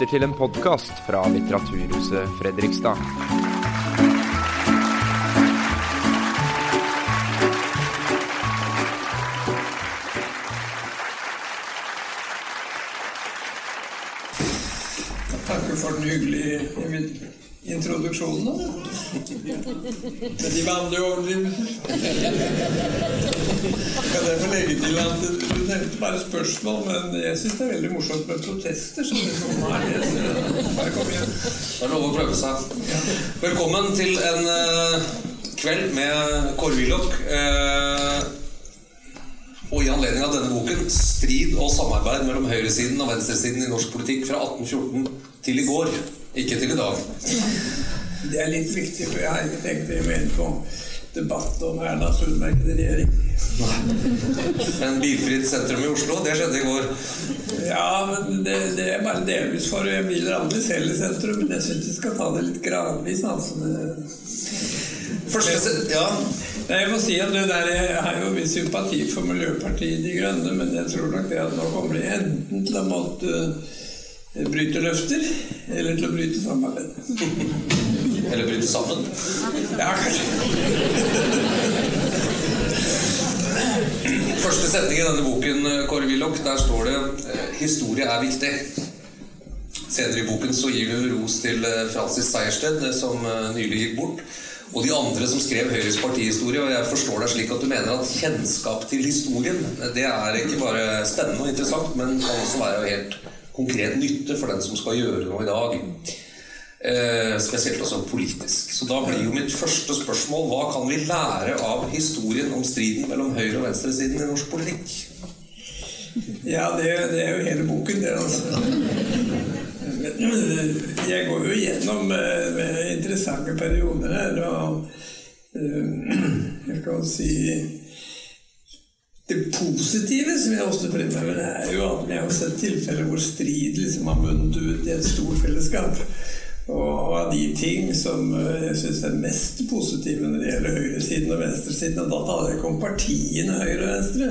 lytter til en podkast fra Litteraturhuset Fredrikstad. Takker for den hyggelige introduksjonen. da. Med de vanlige overdrivelser. Kan jeg få legge til at Du nevnte bare spørsmål, men jeg syns det er veldig morsomt med protester. som det som er det, bare kom igjen. Det er lov å prøve seg. Velkommen til en eh, kveld med Kåre Willoch. eh, og i anledning av denne boken 'Strid og samarbeid mellom høyresiden og venstresiden i norsk politikk fra 1814 til i går'. Ikke til i dag. Det er litt viktig, for jeg har ikke tenkt å gå inn på debatt om Erna Sundberg i regjering. Men bilfritt sentrum i Oslo, det skjedde i går. Ja, men det, det er bare delvis for Jeg vil aldri selv i sentrum, men jeg syns vi skal ta det litt gradvis. altså. Første Ja, Nei, Jeg må si at det der, Jeg har jo viss sympati for Miljøpartiet De Grønne, men jeg tror nok det at nå kommer de enten til å måtte eh, bryte løfter, eller til å bryte samarbeid. eller bryte sammen. Ja, kanskje. Første setning i denne boken, eh, Kåre Willoch, der står det eh, 'Historie er viktig'. Senere i boken så gir du ros til eh, Francis Sejersted, som nylig gikk bort, og de andre som skrev Høyres partihistorie. Og jeg forstår deg slik at du mener at kjennskap til historien, det er ikke bare spennende og interessant, men kan også være helt konkret nytte for den som skal gjøre noe i dag. Eh, spesielt også politisk. Så da blir jo mitt første spørsmål hva kan vi lære av historien om striden mellom høyre- og venstresiden i norsk politikk? Ja, det, det er jo hele boken, det, altså. Jeg går jo gjennom eh, interessante perioder her, og eh, jeg kan si Det positive som jeg også fremhever, er jo at vi har sett tilfeller hvor strid liksom har munnet ut i et stort fellesskap. Og av de ting som eh, jeg syns er mest positive når det gjelder høyresiden og venstresiden, og da taler jeg ikke om partiene høyre og venstre,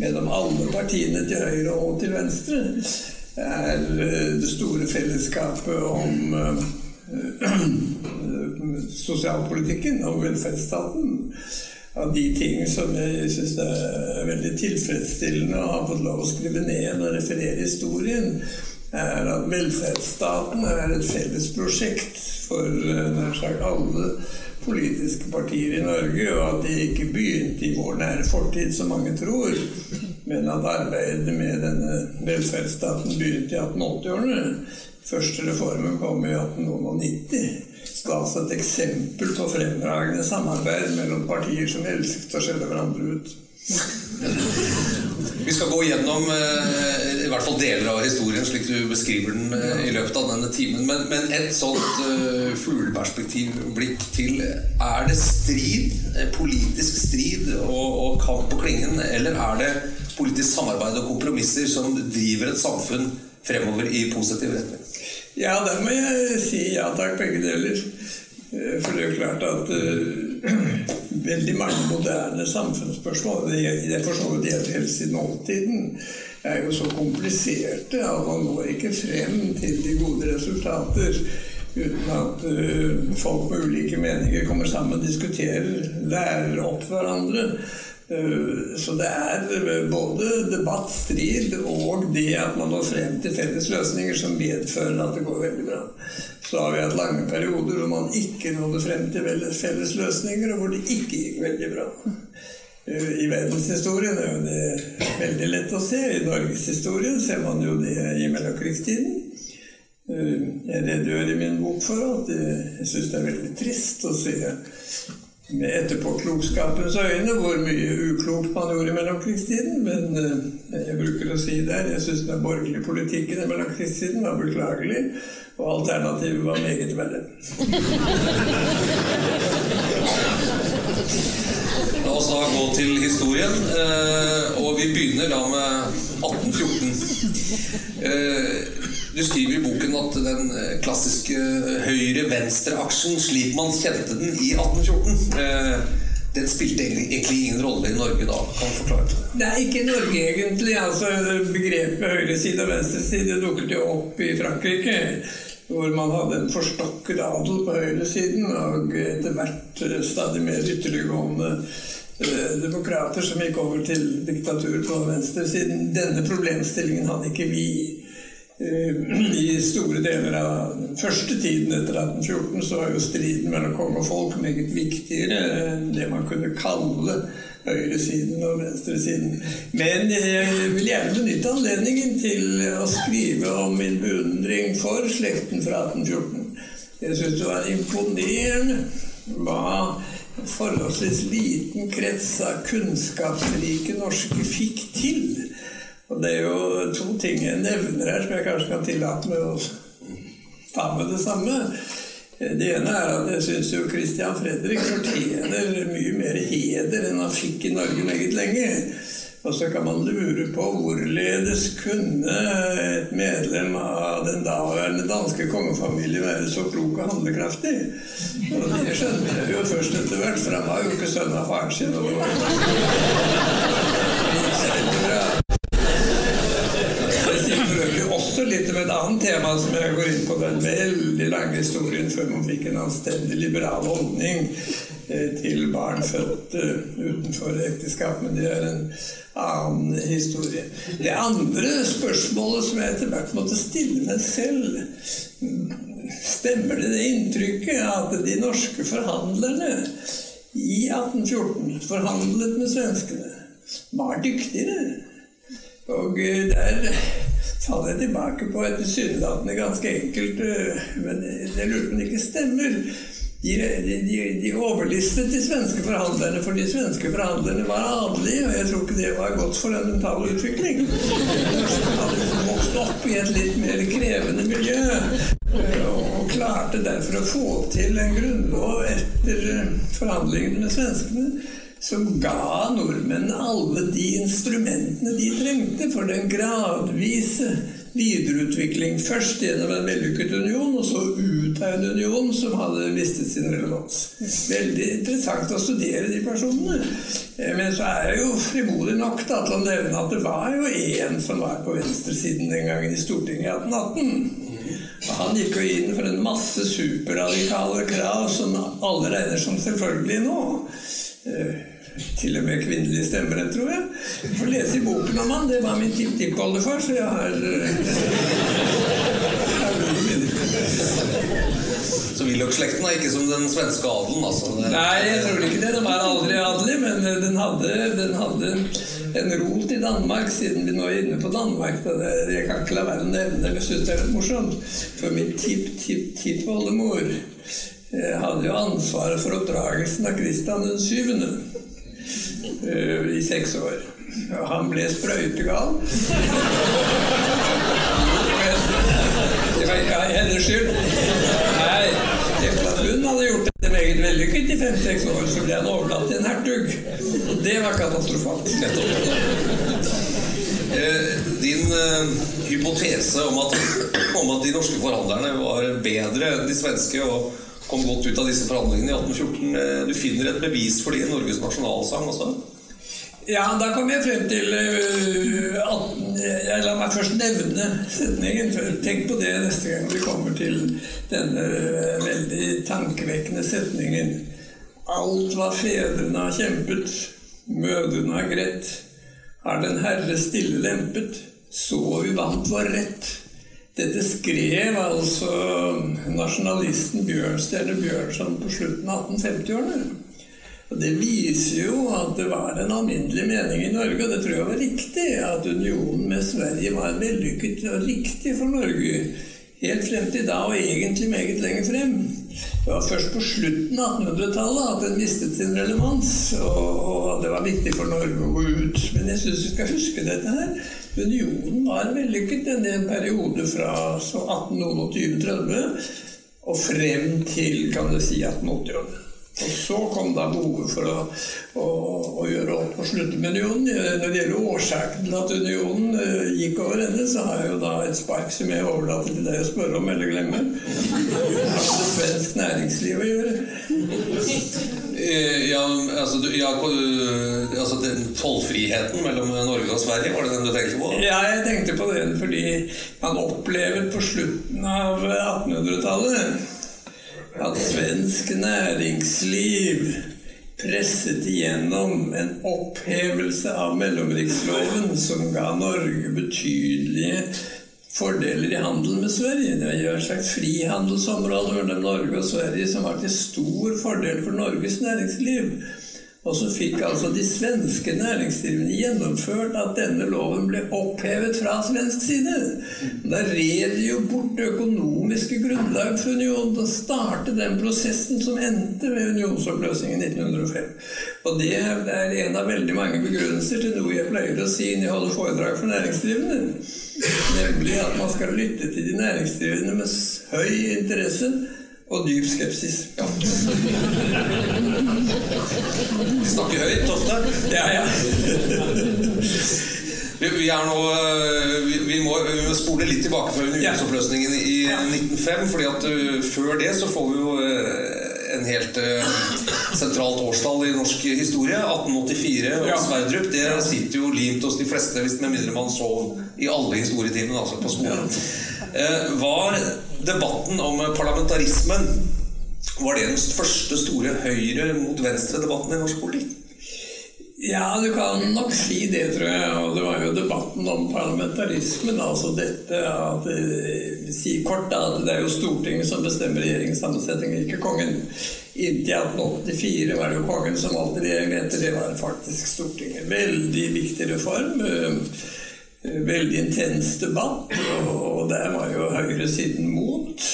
men om alle partiene til høyre og til venstre, er eh, det store fellesskapet om eh, sosialpolitikken og velferdsstaten. Av de ting som jeg syns er veldig tilfredsstillende å ha fått lov å skrive ned og referere historien, er at velferdsstaten er et felles prosjekt for eh, nær sagt alle politiske partier i Norge, og at det ikke begynte i vår nære fortid, som mange tror, men at arbeidet med denne velferdsstaten begynte i 1880-årene. Første reformen kom i 1890. Oss et eksempel på fremragende samarbeid mellom partier som elsket å skjelle hverandre ut. Vi skal gå gjennom eh, i hvert fall deler av historien slik du beskriver den eh, i løpet av denne timen. Men, men et sånt uh, fugleperspektivblikk til. Er det strid, eh, politisk strid og, og kamp på klingen, eller er det politisk samarbeid og kompromisser som driver et samfunn fremover i positiv retning? Ja, der må jeg si ja takk, begge deler. Eh, For det er jo klart at uh, veldig mange moderne samfunnsspørsmål, det er for så vidt helt helst i nåtiden, er jo så kompliserte at man når ikke frem til de gode resultater uten at uh, folk med ulike meninger kommer sammen og diskuterer, lærer opp hverandre. Eh, Så det er eh, både debatt, strid og det at man når frem til felles løsninger som medfører at det går veldig bra. Så har vi hatt lange perioder hvor man ikke nådde frem til felles løsninger, og hvor det ikke gikk veldig bra. Eh, I verdenshistorien er det veldig lett å se. I norgeshistorien ser man jo det i mellomkrigstiden. Jeg redegjør i min bok for at jeg syns det er veldig trist å se med etterpåklokskapens øyne hvor mye uklokt man gjorde i mellomkrigstiden. Men eh, jeg bruker å si der jeg syns den borgerlige politikken i mellomkrigstiden var beklagelig, og alternativet var meget verre. La oss da gå til historien, eh, og vi begynner da med 1814. Eh, Du skriver i boken at den eh, klassiske høyre-venstre-aksjen, slik man kjente den i 1814, eh, den spilte egentlig ingen rolle i Norge da? Kan du forklare det? Nei, ikke i Norge egentlig. Altså, begrepet høyreside og venstreside dukket jo opp i Frankrike. Hvor man hadde en forstokket adel på høyresiden og etter hvert stadig mer ytterliggående eh, demokrater som gikk over til diktatur på venstresiden. Denne problemstillingen hadde ikke vi. Eh, I store deler av den første tiden etter 1814 så var jo striden mellom konge og folk meget viktigere enn det man kunne kalle høyresiden og venstresiden. Men jeg vil gjerne benytte anledningen til å skrive om min beundring for slekten fra 1814. Jeg syns det var imponerende hva forholdsvis liten krets av kunnskapsrike norske fikk til og det er jo to ting jeg nevner her som jeg kanskje kan tillate meg å ta med det samme. Det ene er at jeg syns jo Christian Fredrik fortjener mye mer heder enn han fikk i Norge meget lenge. Og så kan man lure på hvorledes kunne et medlem av den daværende danske kongefamilien være så klok og handlekraftig. Og det skjønte jeg jo først etter hvert, for han var jo ikke sønn av faren sin. Og det var også litt om et annet tema som jeg går inn på den veldig lange historien før man fikk en anstendig liberal holdning eh, til barn født eh, utenfor ekteskap. Men det er en annen historie. Det andre spørsmålet som jeg etter hvert måtte stille meg selv Stemmer det det inntrykket at de norske forhandlerne i 1814 forhandlet med svenskene, var dyktigere? Og eh, der faller jeg tilbake på et tilsynelatende ganske enkelt eh, Men jeg lurte på om det ikke stemmer. De, de, de, overlistet de svenske forhandlerne, for de svenske forhandlerne var adelige, og jeg tror ikke det var godt for den mentale utvikling. De hadde vokst opp i et litt mer krevende miljø, eh, og klarte derfor å få til en grunnlov etter eh, forhandlingene med svenskene som ga nordmenn alle de instrumentene de trengte for den gradvise videreutvikling. Først gjennom en vellykket union, og så ut av en union som hadde mistet sin relevans. Veldig interessant å studere de personene. Eh, men så er jeg jo frimodig nok da, til å nevne at det var jo én som var på venstresiden den gangen i Stortinget i 1818. Og han gikk jo inn for en masse superradikale krav som alle regner som selvfølgelig nå. Eh, til og med kvinnelig stemmerett, tror jeg. Du får lese i boken om han. Det var min tipptippoldefar, så jeg har Så Willoch-slekten er ikke som den svenske adelen? altså? Nei, jeg tror ikke det. Den var aldri adelig, men den hadde, den hadde en rot i Danmark, siden vi nå er inne på Danmark. Det, jeg kan ikke la være å nevne det, jeg syns det er litt morsomt. For min tipp-tipp-tippoldemor eh, hadde jo ansvaret for oppdragelsen av Kristian den syvende. Eh, i seks år. Og han ble sprøytegal. Det var ikke hennes skyld. Nei, etter at hun hadde gjort det meget vellykket i fem-seks år, så ble han overlatt til en hertug. Og det var katastrofalt. Eh, din uh, hypotese om at, om at, de norske forhandlerne var bedre enn de svenske og kom godt ut av disse forhandlingene i 1814, du finner et bevis for det i Norges nasjonalsang også? Ja, da kom jeg frem til uh, at, Jeg La meg først nevne setningen. Tenk på det neste gang vi kommer til denne veldig tankevekkende setningen. Alt hva fedrene har kjempet, mødrene har grett, har Den Herre stille lempet, så vi vant vår rett. Dette skrev altså nasjonalisten Bjørnstjerne Bjørnson på slutten av 1850-årene. Og Det viser jo at det var en alminnelig mening i Norge, og det tror jeg var riktig, at unionen med Sverige var vellykket og riktig for Norge. Helt frem til da, og egentlig meget lenger frem. Det var først på slutten av 1800-tallet at den mistet sin relevans, og, og, det var viktig for Norge å gå ut. Men jeg syns vi skal huske dette her. Unionen var vellykket i en periode fra 1820-30 og frem til kan du si 1880-årene. Og så kom da behovet for å, å, å gjøre opp og slutte med unionen. Når det gjelder årsaken til at unionen uh, gikk over ende, så har jeg jo da et spark som jeg overlater til deg å spørre om eller glemme. Det svensk næringsliv å gjøre? Eh, Ja, altså, du- ja, altså den tollfriheten mellom Norge og Sverige, var det den du tenkte på? Ja, jeg tenkte på den fordi man opplever på slutten av 1800-tallet at svensk næringsliv presset igjennom en opphevelse av mellomriksloven som ga Norge betydelige fordeler i handelen med Sverige. Det var et slags frihandelsområde mellom Norge og Sverige som var til stor fordel for Norges næringsliv. Og så fikk altså de svenske næringsdrivende gjennomført at denne loven ble opphevet fra svensk side. Da red de jo bort det økonomiske grunnlaget for unionen og startet den prosessen som endte med unionsoppløsningen i 1905. Og det er en av veldig mange begrunnelser til noe jeg pleier å si når jeg holder foredrag for næringsdrivende. Nemlig at man skal lytte til de næringsdrivende med høy interesse og dyp skepsis. Ja, De snakker høyt ofte. Det er Vi, vi er nå eh, vi, vi, må, vi må spole litt tilbake fra unionsoppløsningen i 1905. fordi at eh, før det så får vi jo eh, en helt sentralt årstall i norsk historie. 1884 og. Sverdrup. Det sitter jo limt hos de fleste, hvis med mindre man sov i alle historietimene altså på skolen. Var debatten om parlamentarismen Var det den første store høyre mot venstre-debatten i norsk politikk? Ja, du kan nok si det, tror jeg. Og det var jo debatten om parlamentarismen. Altså dette at eh, Si kort da, det er jo Stortinget som bestemmer regjeringssammensetningen, ikke kongen. Inntil 1884 var det jo kongen som valgte regjering. Etter det var det faktisk Stortinget. Veldig viktig reform. Eh, Veldig intens debatt. Og der var jo høyresiden mot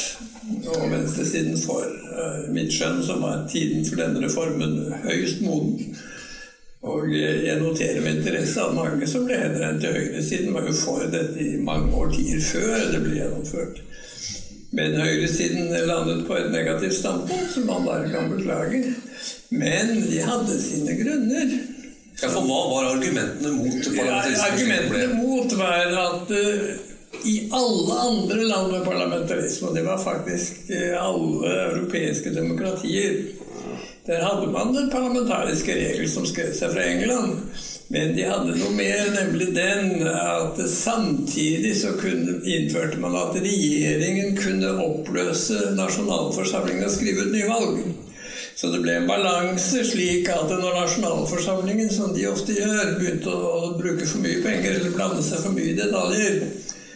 og venstresiden for. Eh, Mitt skjønn, som var tiden for denne reformen høyst moden. Og jeg noterer med interesse at mange som ble henvendt til høyresiden, var jo for dette i mange årtier før det ble gjennomført. Men høyresiden landet på et negativt standpunkt, som man bare kan beklage. Men de hadde sine grunner. Ja, for Hva var argumentene mot Ja, parlamentarismen? argumentene mot var at eh, i alle andre land med parlamentarisme, og det var faktisk eh, alle europeiske demokratier, der hadde man den parlamentariske regel som skrev seg fra England. Men de hadde noe mer, nemlig den at samtidig så kunne, innførte man at regjeringen kunne oppløse nasjonalforsamlingen og skrive ut nyvalg. Så det ble en balanse slik at når nasjonalforsamlingen, som de ofte gjør, begynte å, bruke for mye penger eller blande seg for mye i detaljer,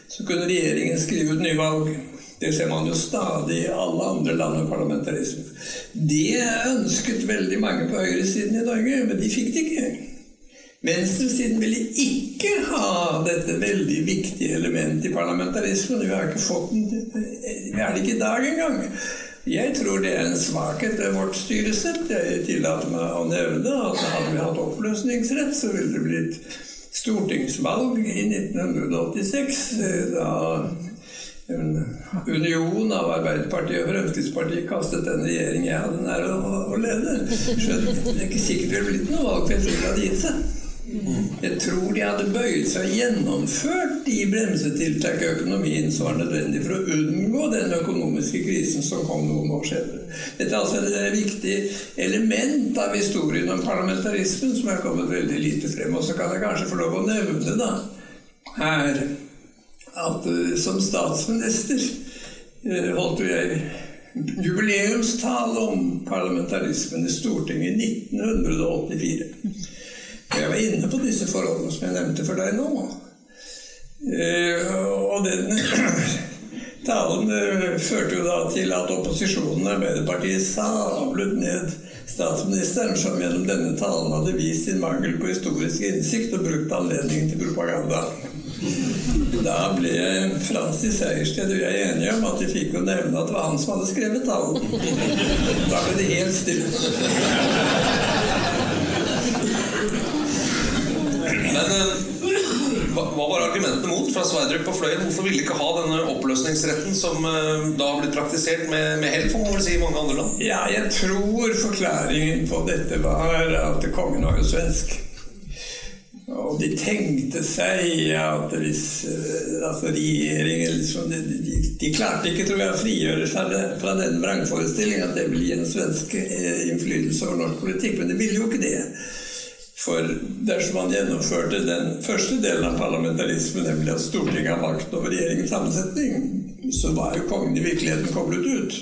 så kunne regjeringen skrive ut nyvalg. Det ser man jo stadig i alle andre land med parlamentarisme. Det ønsket veldig mange på høyresiden i Norge, men de fikk det ikke. Venstresiden ville ikke ha dette veldig viktige elementet i parlamentarismen. Vi har ikke fått den, vi er det ikke i dag engang. Jeg tror det er en svakhet ved vårt styresett. Jeg tillater meg å nevne at hadde vi hatt oppløsningsrett, så ville det blitt stortingsvalg i 1986. Da en union av Arbeiderpartiet og Fremskrittspartiet kastet den regjeringen jeg hadde nær å, å lede. Skjønner, det er ikke sikkert det ville blitt noe valg, for jeg tror de hadde gitt seg. Jeg tror de hadde bøyd seg og gjennomført de bremsetiltak i økonomien som var nødvendig for å unngå den økonomiske krisen som kom noen år senere. Dette er altså et viktig element av historien om parlamentarismen som er kommet veldig lite frem. Og så kan jeg kanskje få lov å nevne da her at uh, som statsminister uh, holdt jo jeg jubileumstale om parlamentarismen i Stortinget i 1984. Jeg var inne på disse forholdene som jeg nevnte for deg nå. Uh, og den talen uh, førte jo da til at opposisjonen, Arbeiderpartiet, sablet ned statsministeren, som gjennom denne talen hadde vist sin mangel på historisk innsikt og brukt anledningen til propaganda. Da ble Francis Sejersted og jeg enige om at vi fikk jo nevne at det var han som hadde skrevet talen. Da ble det helt stille. Men eh, hva, hva var argumentene mot fra Sverdrup og Fløyen? Hvorfor ville de ikke ha denne oppløsningsretten som eh, da har blitt praktisert med, med hell, får man vel si, i mange andre land? Ja, jeg tror forklaringen på dette var at kongen var jo svensk. Og de tenkte seg at hvis eh, altså regjeringen liksom, de, de, de, klarte ikke tror jeg, å frigjøre seg fra den vrangforestillingen at det ville gi en svensk innflytelse over norsk politikk, men det ville jo ikke det. For dersom man gjennomførte den første delen av parlamentarismen, nemlig at Stortinget har makt over regjeringens sammensetning, så var jo kongen i virkeligheten koblet ut.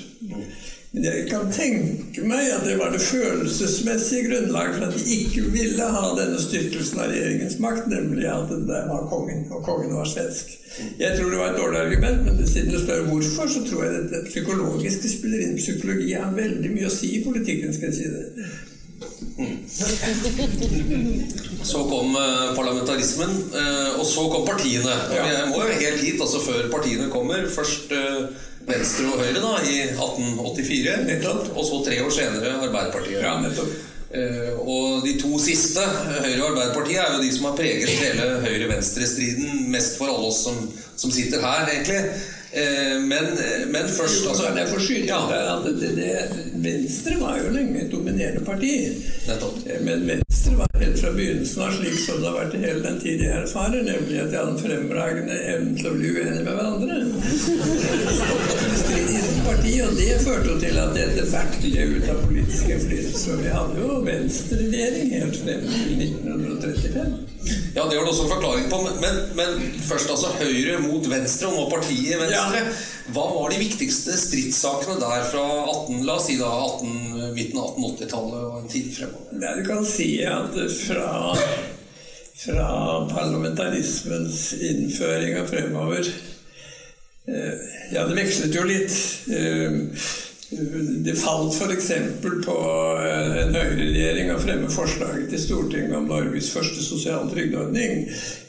Men jeg kan tenke meg at det var det følelsesmessige grunnlaget for at de ikke ville ha denne styrkelsen av regjeringens makt, nemlig at det var kongen, og kongen var svensk. Jeg tror det var et dårlig argument, men siden du spør hvorfor, så tror jeg det psykologiske spiller inn. Psykologi har veldig mye å si i politikken, skal jeg si det. Så kom eh, parlamentarismen, eh, og så kom partiene. Jeg må jo helt hit, altså før partiene kommer. Først eh, Venstre og Høyre da, i 1884. Og så tre år senere Arbeiderpartiet. Ja, nettopp. Uh, og de to siste, Høyre og Arbeiderpartiet, er jo de som har preget hele høyre-venstre-striden mest for alle oss som, som sitter her, egentlig. Uh, men, men, først altså, det får skyte ja. det, det, det, Venstre var jo lenge et dominerende parti. Eh, men Venstre var helt fra begynnelsen av slik som det har vært i hele den tid jeg erfarer, nemlig at de hadde en fremragende evne til å bli uenig med hverandre. Parti, og Det førte jo til at det etter hvert ble ut av politisk innflytelse. Vi hadde jo venstreregjering helt frem til 1935. Ja, det har du også forklaring på. Men, men, først altså Høyre mot Venstre, og nå partiet Venstre. Ja. Hva var de viktigste stridssakene der fra 18, la oss si da 18, midten av 1880-tallet og en tid fremover? Ja, du kan si at fra, fra parlamentarismens innføring og fremover eh, Ja, det vekslet jo litt. Eh, det falt f.eks. på eh, en høyreregjering å fremme forslaget til Stortinget om Norges første sosiale trygdeordning.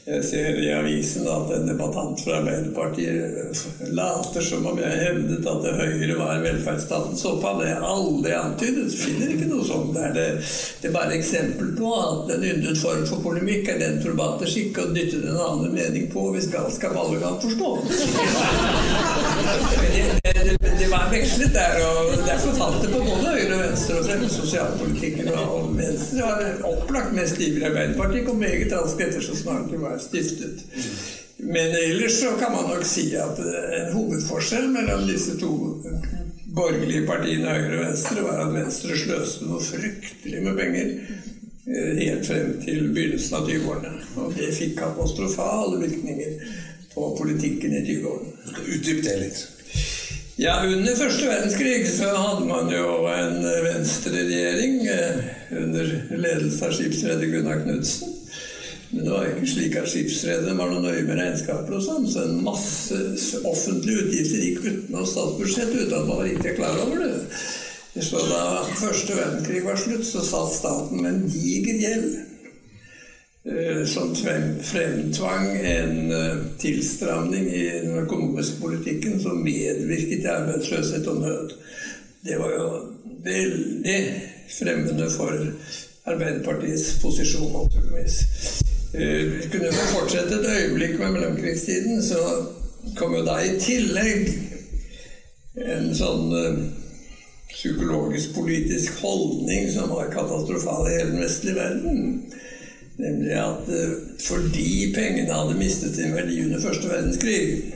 Jeg ser i avisen at en debattant fra Arbeiderpartiet later som om jeg hevdet at det Høyre var velferdsstatens opphav. Det er aldri antydet. Finner ikke noe sånt. Det er, det, det er bare eksempel på at en yndet form for polemikk er den turbater skikk å dytte den andre mening på hvis galskap alle kan forstå. det, det, var vekslet der, og derfor falt det på både høyre og venstre og fremme sosialpolitikken. Og Venstre har opplagt mest ivrig Arbeiderpartiet kom meget raskt etter så snart det var er stiftet. Men ellers så kan man nok si at en hovedforskjell mellom disse to borgerlige partiene, Høyre og Venstre, var at Venstre sløste noe fryktelig med penger eh, helt frem til begynnelsen av 20-årene. Og det fikk katastrofale virkninger på politikken i 20-årene. Utdyp det litt. Ja, Under første verdenskrig så hadde man jo en venstreregjering regjering under ledelse av skipsreder Gunnar Knudsen. Men det var ikke slik at skipsrederne var noe nøye med regnskaper og sånn, så en masse offentlige utgifter gikk utenom statsbudsjettet uten at man var riktig klar over det. Så da første verdenskrig var slutt, så satt staten med en diger gjeld eh, som fremtvang en eh, tilstramning i den økonomiske politikken som medvirket til arbeidsløshet og nød. Det var jo veldig fremmende for Arbeiderpartiets posisjon, naturligvis. Eh, vi kunne fortsette et øyeblikk med mellomkrigstiden, så kom jo da i tillegg en sånn uh, psykologisk-politisk holdning som var katastrofal i hele den vestlige verden. Nemlig at uh, fordi pengene hadde mistet sin verdi under første verdenskrig,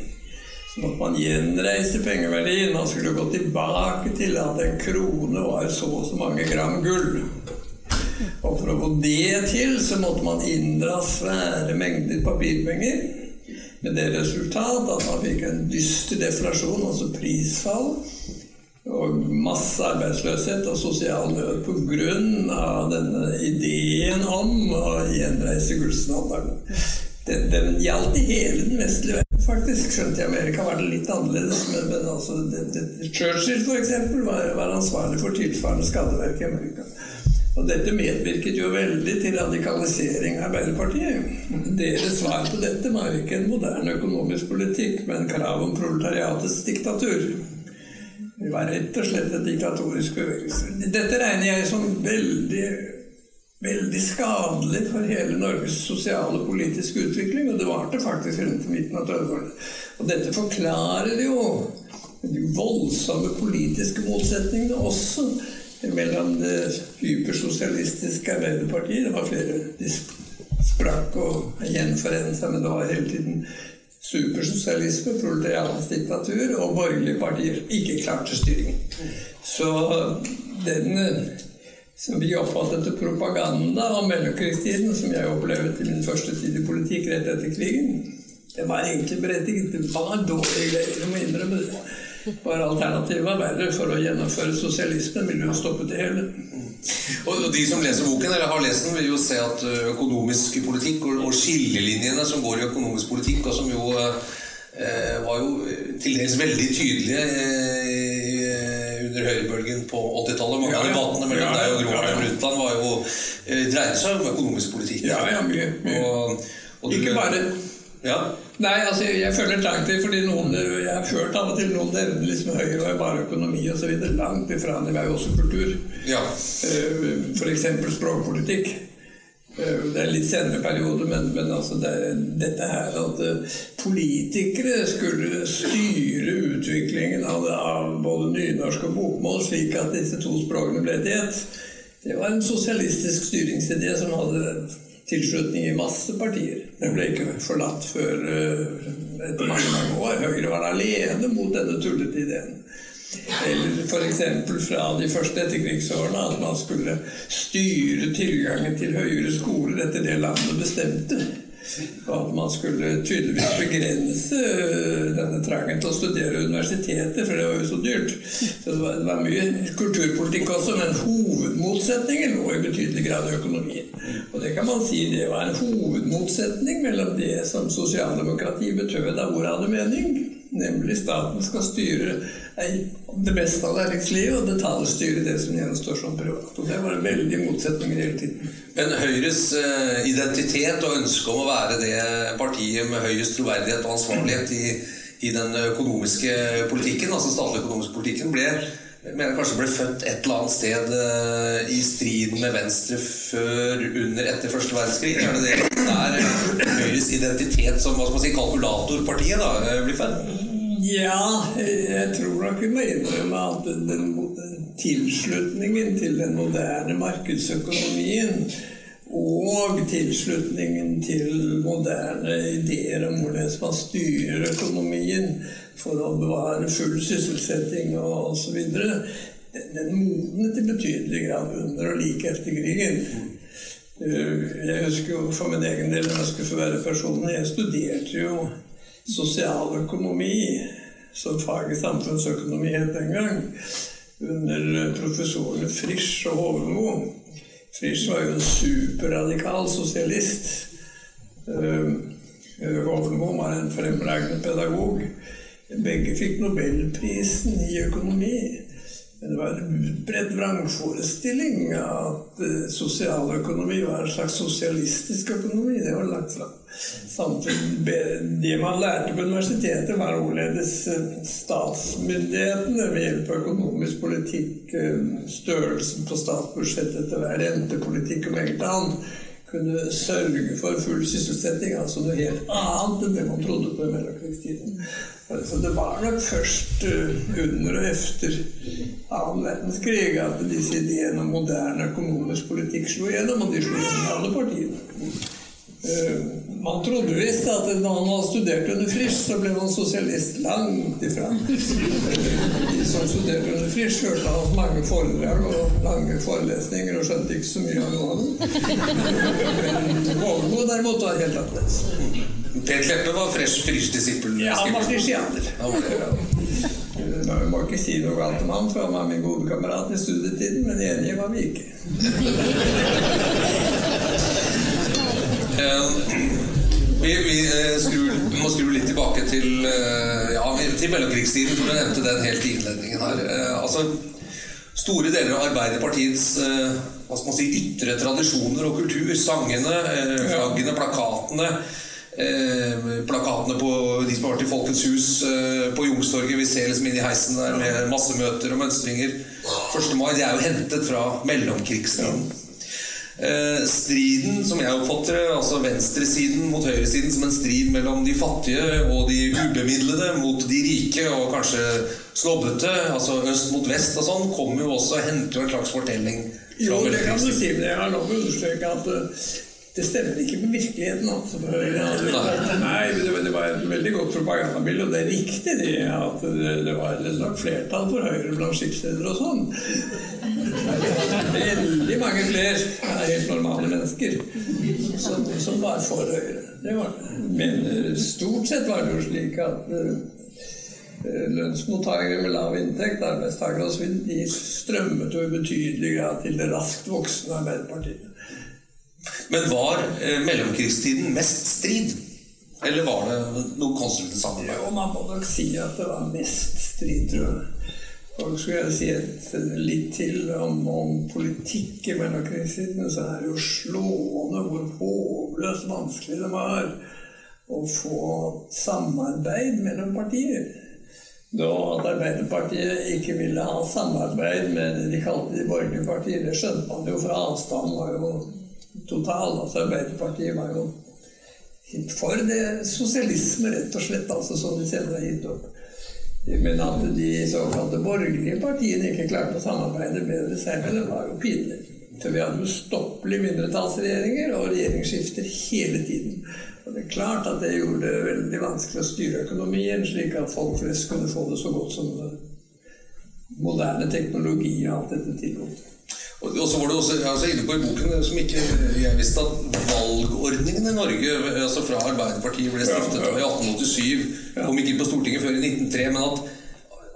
så måtte man gjenreise pengeverdien. Man skulle gå tilbake til at en krone var så og så mange gram gull. Og for å få det til, så måtte man inndra svære mengder papirpenger. Med det resultat at man fikk en dyster deflasjon, altså prisfall. Og masse arbeidsløshet og sosial nød pga. denne ideen om å gjenreise gullstandarden. Den, den gjaldt i hele den vestlige verden, faktisk. Skjønt i Amerika var det litt annerledes. Men, men altså, det, det, Churchill, f.eks., var, var ansvarlig for tilsvarende skadeverk i Amerika. Og dette medvirket jo veldig til radikalisering av Arbeiderpartiet. Deres svar på dette var ikke en moderne økonomisk politikk, men krav om proletariatets diktatur. Det var rett og slett en diktatorisk bevegelse. Dette regner jeg som veldig, veldig skadelig for hele Norges sosiale og politiske utvikling, og det varte faktisk rundt midten av 30-årene. Og dette forklarer jo de voldsomme politiske motsetningene også mellom det hypersosialistiske Arbeiderpartiet Det var flere De sprakk og gjenforente seg, men det var hele tiden supersosialisme, proletariatets diktatur og borgerlige partier ikke klarte styringen. Så den som vi oppfattet til propaganda om mellomkrigstiden, som jeg opplevde i min første tid i politikk rett etter krigen, det var egentlig berettiget. Det var dårlige greier, jeg må innrømme det. Bare alternativet var verre. For å gjennomføre sosialismen ville jo stoppet det hele. Og De som leser boken, eller har lest den, vil jo se at økonomisk politikk og skillelinjene som går i økonomisk politikk, og som jo eh, var jo til dels veldig tydelige eh, under høyrebølgen på 80-tallet. Mange av Ja, debattene mellom Ja, deg og Gro. Harlem Brundtland var jo eh, dreide seg om økonomisk politikk. Ja, ja, mye. mye. Og, og Ikke bare Ja, Nei, altså jeg føler trang til fordi noen Jeg har hørt av og til noen nevner liksom Høyre var bare økonomi osv. Langt ifra. Det var jo også kultur. ja. F.eks. språkpolitikk. Eh, Det er en litt senere periode, men, men altså det, dette her at eh, politikere skulle styre utviklingen av, av både nynorsk og bokmål slik at disse to språkene ble til ett, det var en sosialistisk styringsidé som hadde tilslutning i masse partier. Den ble ikke forlatt før eh, etter mange, mange år. Høyre var alene mot denne tullete ideen. Eller f.eks. fra de første etterkrigsårene at man skulle styre tilgangen til høyere skoler etter det landet bestemte. At man skulle tydeligvis begrense øh, denne trangen til å studere universitetet, for det var jo så dyrt. Så det var, det var mye kulturpolitikk også, men hovedmotsetningen lå i betydelig grad i økonomien. Og det kan man si det var en hovedmotsetning mellom det som sosialdemokrati betød av ord hadde mening, nemlig staten skal styre det beste av næringslivet og detaljstyre det som gjenstår som privat. Og det var veldig motsetninger hele tiden. Men Høyres eh, identitet og ønske om å være det partiet med høyest troverdighet og ansvarlighet i, i den økonomiske politikken, altså statlig økonomisk politikken, ble jeg mener kanskje ble født et eller annet sted eh, i striden med Venstre før, under, etter første verdenskrig. Er det det der Høyres identitet som hva skal man si, kalkulatorpartiet da, eh, blir født? Ja, jeg tror nok vi må innrømme at den, tilslutningen til den moderne markedsøkonomien og tilslutningen til moderne ideer om hvordan man styrer økonomien for å bevare full sysselsetting og osv., den, den modnet i betydelig grad under og like etter krigen. Eh, Jeg husker jo for min egen del, når jeg skulle få være personlig, jeg studerte jo sosialøkonomi som fag i samfunnsøkonomi het den gang, under professorene Frisch og Hovenmo. Frisch var jo en superradikal sosialist. Eh, var en fremragende pedagog. Begge fikk nobelprisen i økonomi. Men det var en utbredt vrangforestilling at eh, sosialøkonomi var en slags sosialistisk økonomi. Det var langt fra Samtidig, det man lærte på universitetet, var hvorledes eh, statsmyndighetene ved hjelp av økonomisk politikk, eh, størrelsen på statsbudsjettet etter hver rentepolitikk og meget annet, kunne sørge for full sysselsetting, altså noe helt annet enn det man trodde på i mellomkrigstiden. Så det var nok først eh, under og efter annen verdenskrig at disse ideene om moderne økonomisk politikk slo gjennom, og de slo gjennom alle partiene. Eh, Man trodde visst at når man hadde studert under Frisch, så ble man sosialist langt ifra. Eh, De som studerte under Frisch, hørte hans mange foredrag og lange forelesninger og skjønte ikke så mye av noe av det. Vågmo derimot var helt annerledes. Per Kleppe var fresh, frisch disippel. Ja, han var frischianer. Vi må ikke si noe galt om han, for han var min gode kamerat i studietiden, men enige var vi ikke. Eh, Vi, vi eh, skrur, må skru litt tilbake til, eh, ja, til mellomkrigstiden, for du nevnte den helt i innledningen her. Altså, store deler av Arbeiderpartiets hva skal man si, ytre tradisjoner og kultur, sangene, flaggene, plakatene Plakatene på de som har vært i Folkets hus eh, på Youngstorget. Vi ser liksom inn i heisen der med massemøter og mønstringer. 1. mai det er jo hentet fra mellomkrigstiden. Eh, striden, som jeg oppfatter det, altså venstresiden mot høyresiden som en strid mellom de fattige og de ubemidlede mot de rike og kanskje snobbete, altså øst mot vest og sånn, kommer jo også og henter jo en slags fortelling Jo, det kan du si, men jeg har lov å understreke at eh, Det stemmer ikke med virkeligheten. altså. Nei, det var, det var et veldig godt propagandabilde, og det er riktig det at det, det var et slags flertall for Høyre blant skipsledere og sånn. Veldig mange flere helt normale mennesker som, som var for Høyre. Det var. Men stort sett var det jo slik at uh, lønnsmottakere med lav inntekt, arbeidstakere osv., de strømmet jo i betydelig grad til det raskt voksende Arbeiderpartiet. Men var eh, mellomkrigstiden mest strid? Eller var det noe konstruktivt samarbeid? Jo, man må nok si at det var mest strid, tror jeg. Og skulle jeg si et, litt til om, om politikk i mellomkrigstiden, så er det jo slående hvor håpløst vanskelig det var å få samarbeid mellom partier. Da at Arbeiderpartiet ikke ville ha samarbeid med det de kalte de borgerlige partier, det skjønte man jo, fra avstanden var jo total. Altså Arbeiderpartiet var jo for det sosialisme, rett og slett, altså som de senere har gitt opp. Men at de såkalte borgerlige partiene ikke klarte å samarbeide bedre selv, det var jo pinlig. For vi hadde ustoppelige mindretallsregjeringer og regjeringsskifter hele tiden. Og det er klart at det gjorde det veldig vanskelig å styre økonomien, slik at folk flest kunne få det så godt som moderne teknologi og alt dette tillot. Og så var du også altså inne på i boken som ikke jeg visste at valgordningen i Norge altså fra Arbeiderpartiet ble stiftet ja, ja. i 1887, kom ikke inn på Stortinget før i 1903, men at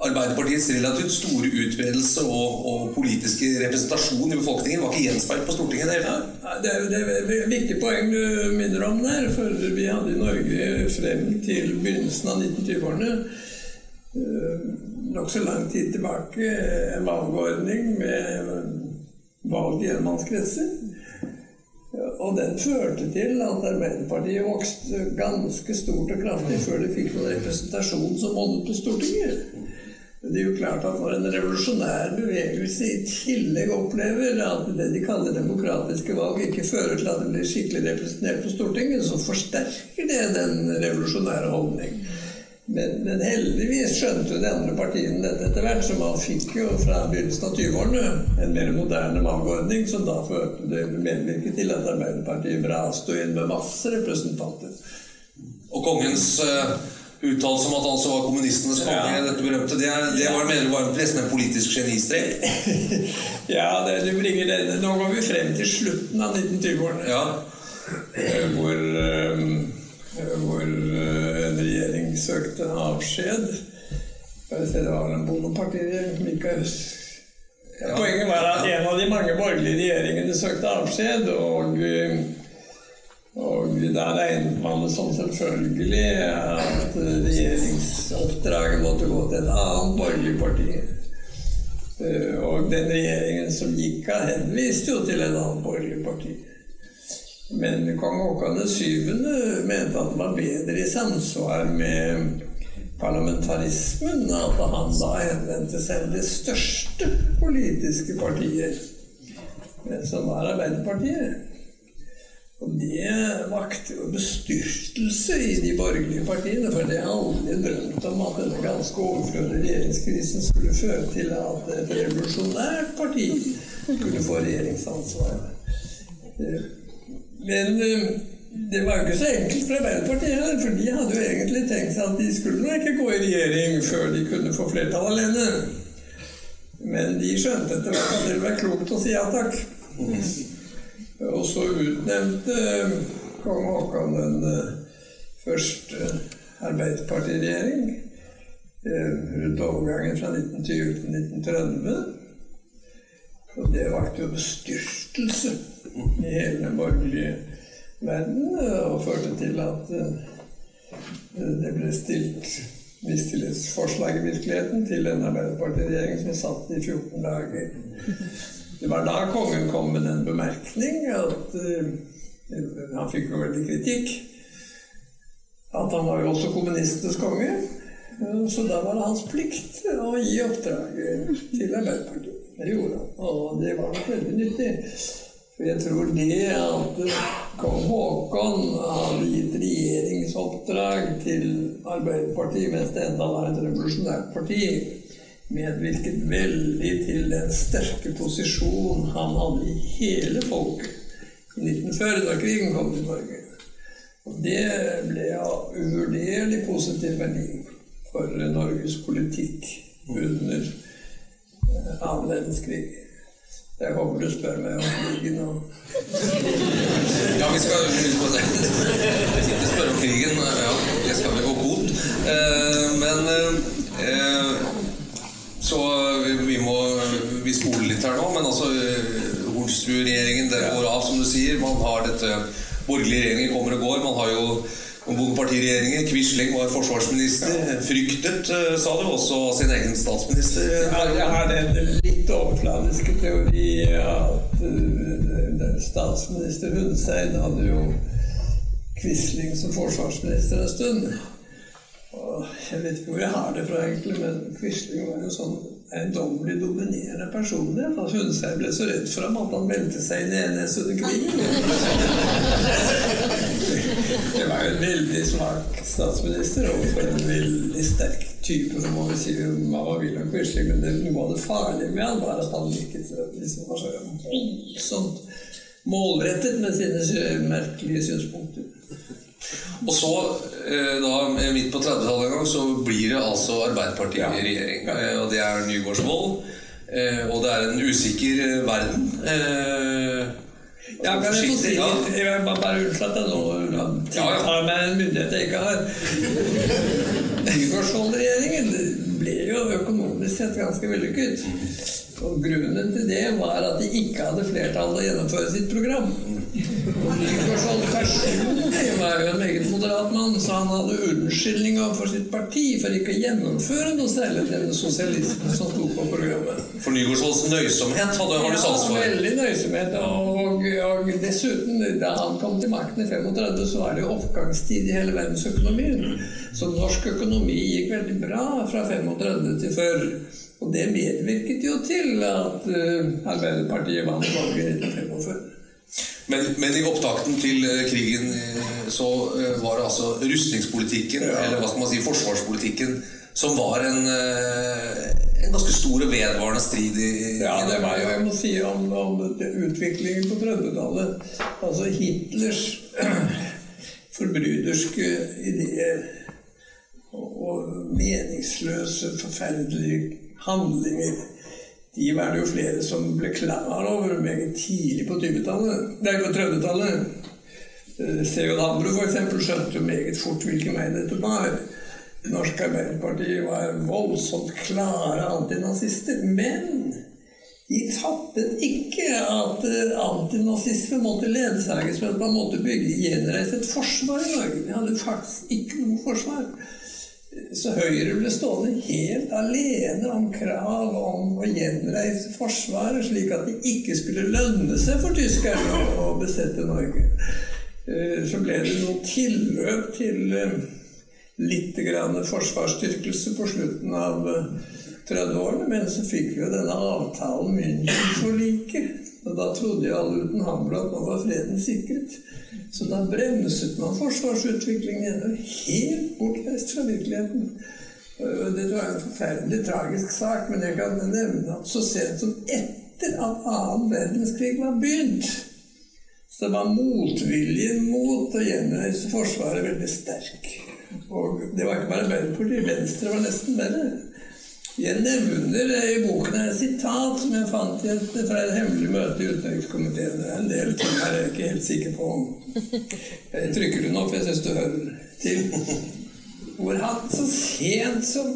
Arbeiderpartiets relativt store utbredelse og, og, politiske representasjon i befolkningen var ikke gjenspeilt på Stortinget? Ja, det, er, det er et viktig poeng du minner om der. For vi hadde i Norge frem til begynnelsen av 1920-årene eh, nokså lang tid tilbake en valgordning med valg i enmannskretser. Og den førte til at Arbeiderpartiet vokste ganske stort og kraftig før de fikk noen representasjon som monnet på Stortinget. Det er jo klart at Når en revolusjonær bevegelse i tillegg opplever at det de kaller demokratiske valg, ikke fører til at det blir skikkelig representert på Stortinget, så forsterker det den revolusjonære holdning. Men, men, heldigvis skjønte de andre partiene dette etter hvert, så man fikk jo fra begynnelsen av 20-årene en mer moderne valgordning, som da førte det medvirket til at Arbeiderpartiet braste inn med masse representanter. Og kongens uh, uttalelse om at han så var kommunistenes konge, ja. dette berømte, det, det var, mener var nesten en politisk genistrek? ja, det, du bringer det. Nå går vi frem til slutten av 1920-årene, ja. hvor uh, hvor eh, søkte avskjed. Det var en bondepartiregjering som ikke ja. Poenget var at en av de mange borgerlige regjeringene søkte avskjed, og, og da regnet man det som selvfølgelig at regjeringsoppdraget måtte gå til et annet borgerlig parti. Eh, og den regjeringen som gikk av, henviste jo til et annet borgerlig parti. Men kong Haakon 7. mente at det var bedre i samsvar med parlamentarismen at han da henvendte seg til det største politiske partiet, som var Arbeiderpartiet. Og det vakte jo bestyrtelse i de borgerlige partiene, for det hadde aldri drømt om at denne ganske overflødige regjeringskrisen skulle føre til at et revolusjonært parti skulle få regjeringsansvar. Men eh, det var jo ikke så enkelt for Arbeiderpartiet, for de hadde jo egentlig tenkt seg at de skulle ikke gå i regjering før de kunne få flertall alene. Men de skjønte etter hvert at det var klokt å si ja takk. Og så utnevnte eh, kong Haakon den eh, første arbeiderpartiregjering rundt overgangen fra 1920 til 1930. Og det vakte jo bestyrtelse i hele borgerlige verden og førte til at eh, det ble stilt mistillitsforslag i virkeligheten til en Arbeiderpartiregjering som satt i 14 dager. Det var da kongen kom med den bemerkning at uh, Han fikk jo veldig kritikk. At han var jo også kommunistenes konge. Så da var det hans plikt å gi oppdraget til Arbeiderpartiet. Det gjorde han, og det var nok veldig nyttig. For jeg tror det at kong Haakon hadde gitt regjeringsoppdrag til Arbeiderpartiet mens det enda var et revolusjonært parti, medvirket veldig til den sterke posisjon han hadde i hele folket i 1940, da krigen kom til Norge. Og det ble av uvurderlig positiv verdi for Norges politikk under eh, annen verdenskrig. Jeg håper du spør meg om krigen og Ja, vi skal ikke spørre om krigen. Ja, det skal vi gå god. Eh, men eh, Så vi må Vi spoler litt her nå, men altså Hornsrud-regjeringen den går av, som du sier. Man har dette Borgerlige regjeringer kommer og går. Man har jo Bondepartiregjeringen. Quisling var forsvarsminister. Fryktet, sa du, også sin egen statsminister. Jeg har den litt overfladiske teori at statsminister Hundsein hadde jo Quisling som forsvarsminister en stund. Og jeg vet ikke hvor jeg har det fra, egentlig, men Quisling var jo sånn eiendommelig dominerende personlighet. At Hundsein ble så redd for ham at han meldte seg inn i NS under krigen. Det var jo en veldig svak statsminister overfor en veldig sterk type. Må vi si man var og Quisling, men det, noe av det farlige med han var at han virket liksom var så voldsomt målrettet med sine merkelige synspunkter. Og så, da midt på 30-tallet en gang, så blir det altså Arbeiderpartiet i regjering. Eh, Og det er Nygaardsvold. eh, Og det er en usikker verden. Eh, Ja, kan jeg få si ja. Jeg vil bare, jeg nå Ja, ja. meg en myndighet jeg ikke har. Nygaardsvold-regjeringen ble jo økonomisk sett ganske vellykket. Og grunnen til det var at de ikke hadde flertall å gjennomføre sitt program. Nygaardsvold personlig var jo en meget moderat mann, så han hadde unnskyldning for sitt parti for ikke å gjennomføre noe særlig den sosialisten som sto på programmet. For Nygaardsvolds nøysomhet hadde, har du sans for. Ja, veldig nøysomhet. Og, og dessuten, da han kom til makten i 35, så var det jo oppgangstid i hele verdensøkonomien. Så norsk økonomi gikk veldig bra fra 35 til før. Og det medvirket jo til at eh, Arbeiderpartiet vant valget i 1945. Men, men i opptakten til eh, krigen eh, så eh, var det altså rustningspolitikken, eller hva skal man si, forsvarspolitikken, som var en, en ganske stor og vedvarende strid i Ja, det var jo, jeg må si om, om utviklingen på 30-tallet. Altså Hitlers forbryderske ideer og meningsløse, forferdelige handlinger. De var det jo flere som ble klar over meget tidlig på 20-tallet. Nei, på 30-tallet. Seon C.J. Hambro eksempel skjønte jo meget fort hvilken vei dette var. Norsk Arbeiderparti var voldsomt klare antinazister. Men de fattet ikke at eh, antinazisme måtte ledsages med at man måtte bygge gjenreise et forsvar i Norge. De hadde faktisk ikke noe forsvar. Så Høyre ble stående helt alene om krav om å gjenreise Forsvaret, slik at det ikke skulle lønne seg for tyskerne å besette Norge. Eh, Så ble det noe tilløp til eh, litt grann forsvarsstyrkelse på slutten av eh, 30-årene, men så fikk vi jo denne avtalen München-forliket. Og da trodde jo alle uten Hambro at nå var freden sikret. Så da bremset man forsvarsutviklingen. Helt bortreist fra virkeligheten. Det var en forferdelig tragisk sak, men jeg kan nevne at så sent som etter at annen verdenskrig var begynt, så var motviljen mot å gjenreise Forsvaret veldig sterk. Og det var ikke bare Arbeiderpartiet, Venstre var nesten verre. Jeg nevner i boken et sitat som jeg fant fra et hemmelig møte i utenrikskomiteen. Det er en del ting jeg er ikke helt sikker på om Jeg trykker den opp, jeg syns du hører til. Hvor han så sent som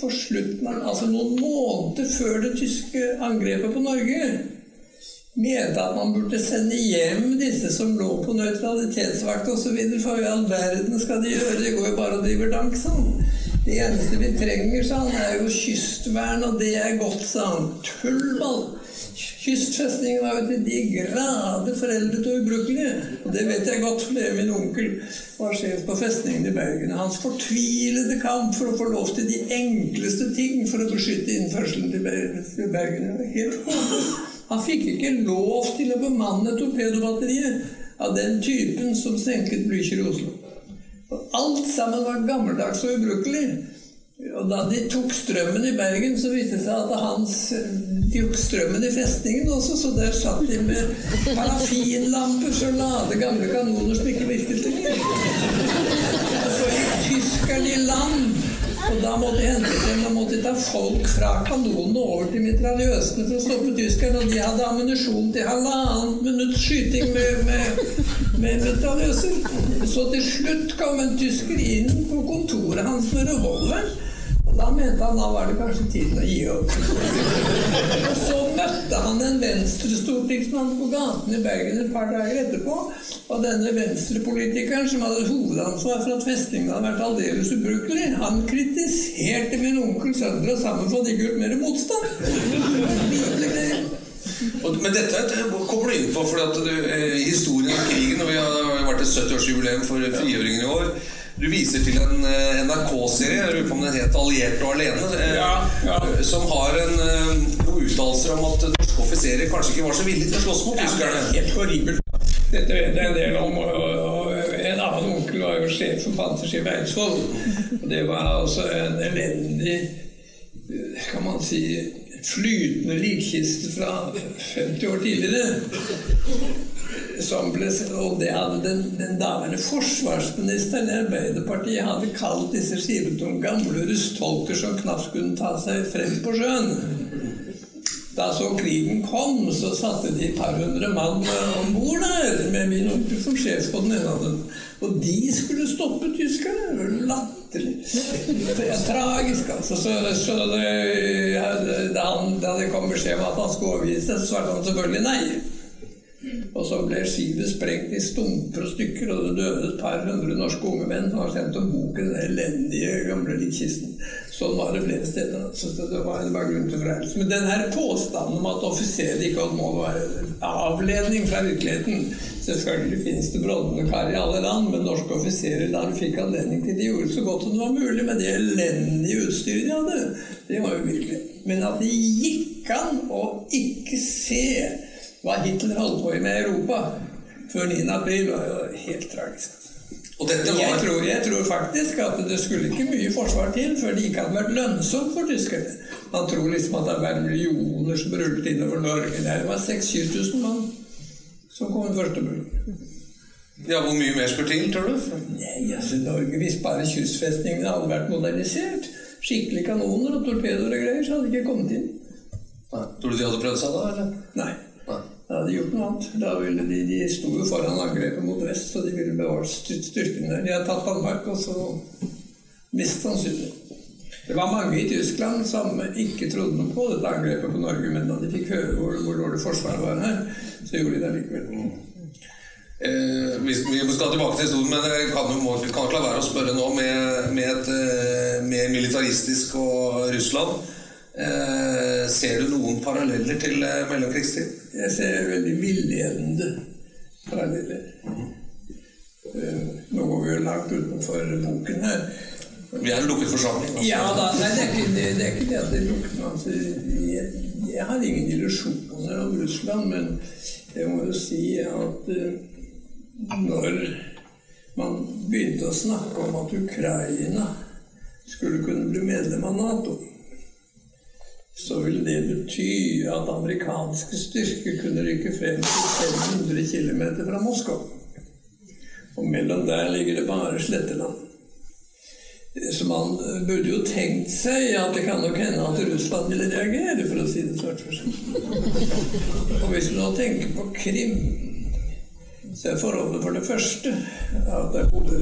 på slutten Altså noen måneder før det tyske angrepet på Norge mente at man burde sende hjem disse som lå på nøytralitetsvakt osv. For i all verden skal de gjøre? De går jo bare og driver dank, han. Det eneste vi trenger, sa han, er jo kystvern, og det er godt, sa han. Tullball! Kystfestningen var jo til de grader foreldet og ubrukelige. Og det vet jeg godt, for det er min onkel var sjef på festningen i Bergen. Hans fortvilede kamp for å få lov til de enkleste ting for å beskytte innførselen til Bergen. Helt. Han fikk ikke lov til å bemanne torpedobatteriet av den typen som senket Blücher i Oslo. Og alt sammen var gammeldags og ubrukelig. Og da de tok strømmen i Bergen, så viste det seg at hans midt i strømmen i festningen også, så der satt de med parafinlamper som lade gamle kanoner som ikke virket lenger. Så gikk tyskerne i land. Og da måtte jeg hente frem, da måtte ta folk fra kanonene over til mitraljøsene for å stoppe tyskerne. Og de hadde ammunisjon til halvannet minutts skyting med, med, med mitraljøser. Så til slutt kom en tysker inn på kontoret hans med revolver. Da mente han da var det kanskje tiden å gi opp. Og så møtte han en venstrestortingsmann på gaten i Bergen et par dager etterpå. Og denne venstrepolitikeren som hadde hovedansvar for at festningen hadde vært aldeles ubrukelig, han kritiserte min onkel Søndre sammen for at de ikke gjort mer motstand. Men dette kommer du inn på, for at du, eh, historien om krigen og Vi har vært et 70-årsjubileum for frigjøringen i år. Du viser til en eh, NRK-serie, jeg lurer på om den het 'Alliert og alene', eh, Ja, ja. som har en, eh, noen uttalelser om at norske offiserer kanskje ikke var så villige til å slåss mot tyskerne. er helt horribelt. Dette vet jeg en del om. Og, og en annen onkel var jo sjef for Panterskipet Eidsvoll. Og det var altså en elendig, kan man si, flytende likkiste fra 50 år tidligere. Som ble, og det hadde den, den daværende forsvarsministeren i Arbeiderpartiet hadde kalt disse skivetunge gamle rustholker som knapt kunne ta seg frem på sjøen. Da så krigen kom, så satte de et par hundre mann om bord der, med min onkel som sjef på den ene av dem. Og de skulle stoppe tyskerne. Det var Latterlig. Det er tragisk, altså. Så, så det, ja, da, han, da det kom beskjed om at han skulle overgi seg, svarte han selvfølgelig nei. Og så ble skipet sprengt i stumper og stykker, og det døde et par hundre norske unge menn som har sendt om boken 'Den elendige gamle likkisten'. Sånn var det flere steder. Så det var, det var grunn til fornærmelse. Men den her påstanden om at offiserer ikke hadde mål, var en avledning fra virkeligheten. Selvfølgelig finnes det brodne kar i alle land, men norske offiserer da de fikk anledning til det, gjorde så godt som det var mulig med det elendige utstyret de hadde. Det var jo virkelig. Men at det gikk an å ikke se hva Hitler holdt på med i Europa før 9. april, var jo helt tragisk. Jeg tror, jeg tror faktisk at det skulle ikke mye forsvar til før det ikke hadde vært lønnsomt for tyskerne. Man tror liksom at det var millioner som rullet innover Norge. Det var 6000-7000 mann som kom i første bølge. Ja, Hvor mye mer skulle til, tror du? Nei, altså Norge, Hvis bare kystfestningene hadde vært modernisert, skikkelig kanoner og torpedoer og greier, så hadde de ikke kommet inn. Nei. Tror du de hadde prøvd seg da? eller? Nei. Da hadde de gjort noe annet. Da ville de, de sto jo foran angrepet mot vest, så de ville bevart styrkene der. De hadde tatt Danmark, og så mest sannsynlig. Det var mange i Tyskland som ikke trodde noe på dette angrepet på Norge, men da de fikk høre hvor, hvor dårlig forsvaret var her, så gjorde de det likevel. Eh, vi, vi skal tilbake til historien, men jeg kan ikke la være å spørre nå med, med et eh, mer militaristisk og Russland. Eh, ser du noen paralleller til eh, mellomkrigstid? Jeg ser veldig villedende paralleller. Eh, Nå går vi jo langt utenfor boken her. Vi er en lukket forsamling. altså. Ja da, nei, det er ikke det, det, er ikke det at det lukter altså, jeg, jeg har ingen illusjoner om Russland, men jeg må jo si at eh, når man begynte å snakke om at Ukraina skulle kunne bli medlem av Nato, så ville det bety at amerikanske styrker kunne rykke frem til 500 km fra Moskva. Og mellom der ligger det bare sletteland. Så man burde jo tenkt seg at det kan nok hende at Russland ville reagere, for å si det svart for seg. Og hvis du nå tenker på Krim, så er forholdet for det første at det bodde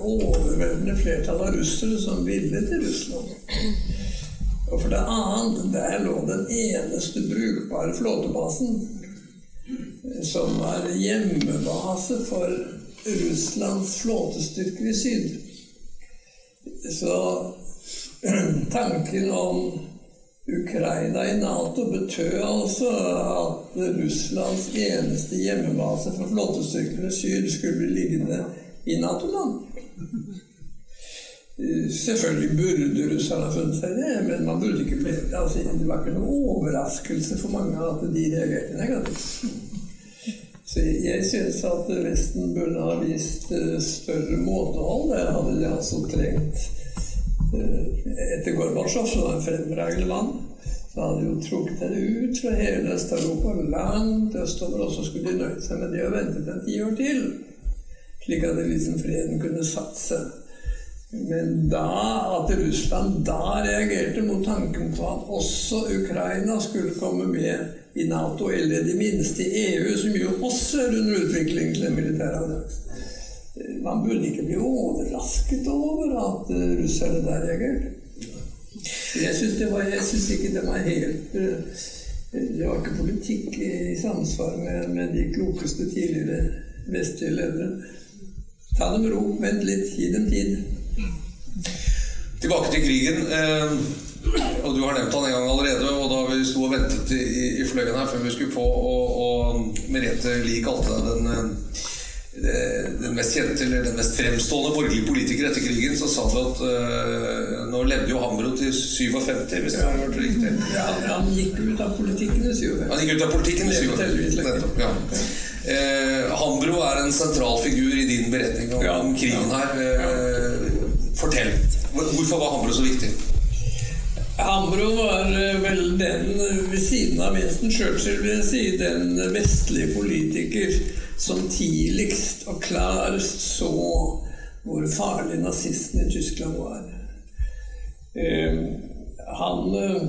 overveldende flertall av russere som ville til Russland. Og for det annet, der lå den eneste brukbare flåtebasen som var hjemmebase for Russlands flåtestyrker i syd. Så tanken om Ukraina i Nato betød altså at Russlands eneste hjemmebase for flåtestyrkene i syd skulle bli liggende i Nato-land. Selvfølgelig burde russerne ha funnet seg det, men man burde ikke bli, altså, det var ikke noen overraskelse for mange at de reagerte negativt. Så jeg syns at Vesten burde ha vist eh, større måtehold. Der hadde de altså trengt eh, Etter Gorbatsjov, som var en fremragende mann, så hadde de jo trukket henne ut fra hele Øst-Europa, langt østover, og så skulle de nøyd seg med det og ventet en ti år til. Slik at liksom freden kunne satse. Men da at Russland da reagerte mot tanken på at også Ukraina skulle komme med i Nato, eller det minste i EU, som jo også er under utvikling til en militær allianse Man burde ikke bli overrasket over at russerne der reagerte. Jeg syns ikke det var helt Det var ikke politikk i samsvar med, med de klokeste tidligere vestlige ledere. Ta det med ro, vent litt, gi dem tid. Tilbake til krigen. Eh, og Du har nevnt han en gang allerede. og Da vi sto og ventet i, i fløyen her før vi skulle på, og, og Merete Lie kalte deg den, eh, den mest kjente, eller den mest fremstående borgerlige politiker etter krigen, så sa du at uh, nå levde jo Hambro til 57, hvis jeg har hørt riktig? Ja, han gikk ut av politikken i 57. Han gikk ut av politikken i 57. Nettopp, ja. Eh, Hambro er en sentral figur i din beretning om, ja, krigen her. Eh, fortell. Hvorfor var Hambro så viktig? Hambro var eh, vel den, ved siden av Winston Churchill, vil jeg si, den vestlige politiker som tidligst og klarest så hvor farlig nazistene i Tyskland var. Eh, han eh,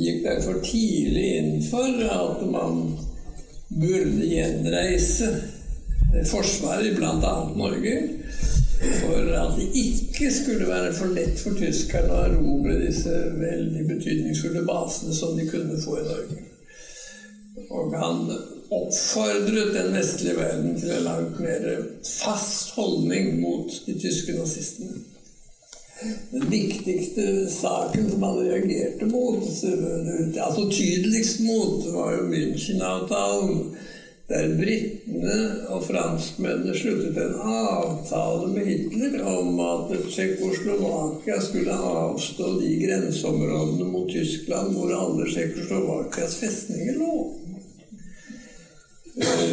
gikk derfor tidlig inn for at man burde gjenreise Forsvaret, bl.a. Norge for at det ikke skulle være for lett for tyskerne å erobre disse veldig betydningsfulle basene som de kunne få i Norge. Og han oppfordret den vestlige verden til en langt mer fast holdning mot de tyske nazistene. Den viktigste saken som han reagerte mot, altså tydeligst mot, var jo München-avtalen der britene og franskmennene sluttet en avtale med Hitler om at Tsjekkoslovakia skulle avstå de grenseområdene mot Tyskland hvor alle Tsjekkoslovakias festninger lå.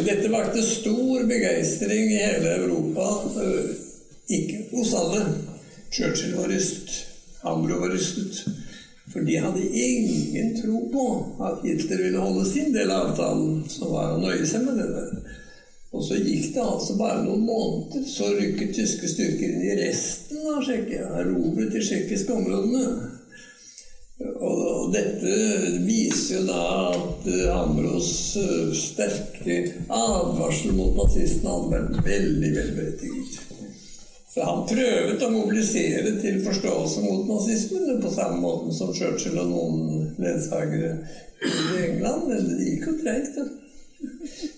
Dette vakte stor begeistring i hele Europa. Ikke hos alle. Churchill var rystet. Hambro var rystet. For de hadde ingen tro på at Hitler ville holde sin del av avtalen, som var å nøye seg med det der. Og så gikk det altså bare noen måneder, så rykket tyske styrker inn i resten av Tsjekkia, erobret de tsjekkiske områdene. Og dette viser jo da at Ambros eh, sterke advarsel mot nazistene hadde vært veldig velberettiget. Så han prøvet å mobilisere til forståelse mot nazismen på samme måte som Churchill og noen ledsagere i England. Det gikk jo treigt.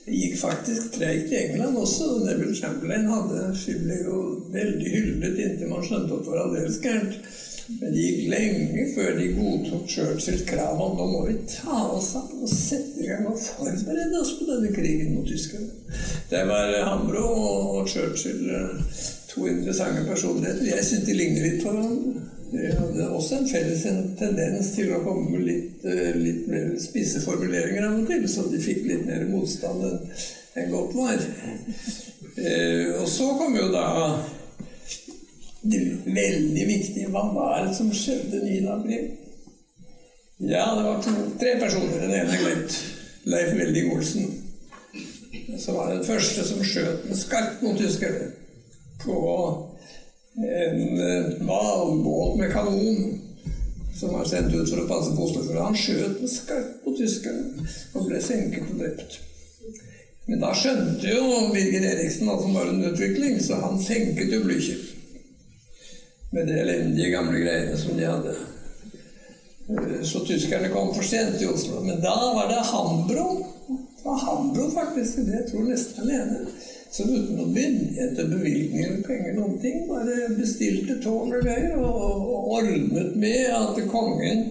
Det gikk faktisk treigt i England også. Neville Chamberlain hadde Shibley jo veldig hyllet inntil man skjønte at det var aldeles gærent. Men det gikk lenge før de godtok Churchills krav om nå må vi ta oss sammen og sette i gang og forberede oss på denne krigen mot tyskerne. Det var Hambro og Churchill to interessante personligheter. Jeg syns de ligner litt på hverandre. De hadde også en felles tendens til å komme med litt, eh, litt mer spisse formuleringer av og til, så de fikk litt mer motstand enn godt var. Eh, og så kom jo da det veldig viktige Hva var det som skjedde 9. april? Ja, det var to, tre personer. Den ene er glemt. Leif Velding Olsen. Som var den første som skjøt med skarpt mot tyskerne på en eh, med kanon som var sendt ut for å passe på Oslofjorden. Han skjøt med skarpt på tyskerne og ble senket og drept. Men da skjønte jo Birger Eriksen at han var en utvikling, så han senket jo Blücher. Med de elendige gamle greiene som de hadde. Eh, så tyskerne kom for sent til Oslo. Men da var det Hambro. Det var Hambro, faktisk. Det jeg tror nesten alene som uten å myndigheter, bevilgninger eller penger, noen ting, bare bestilte tårn og greier, og ordnet med at kongen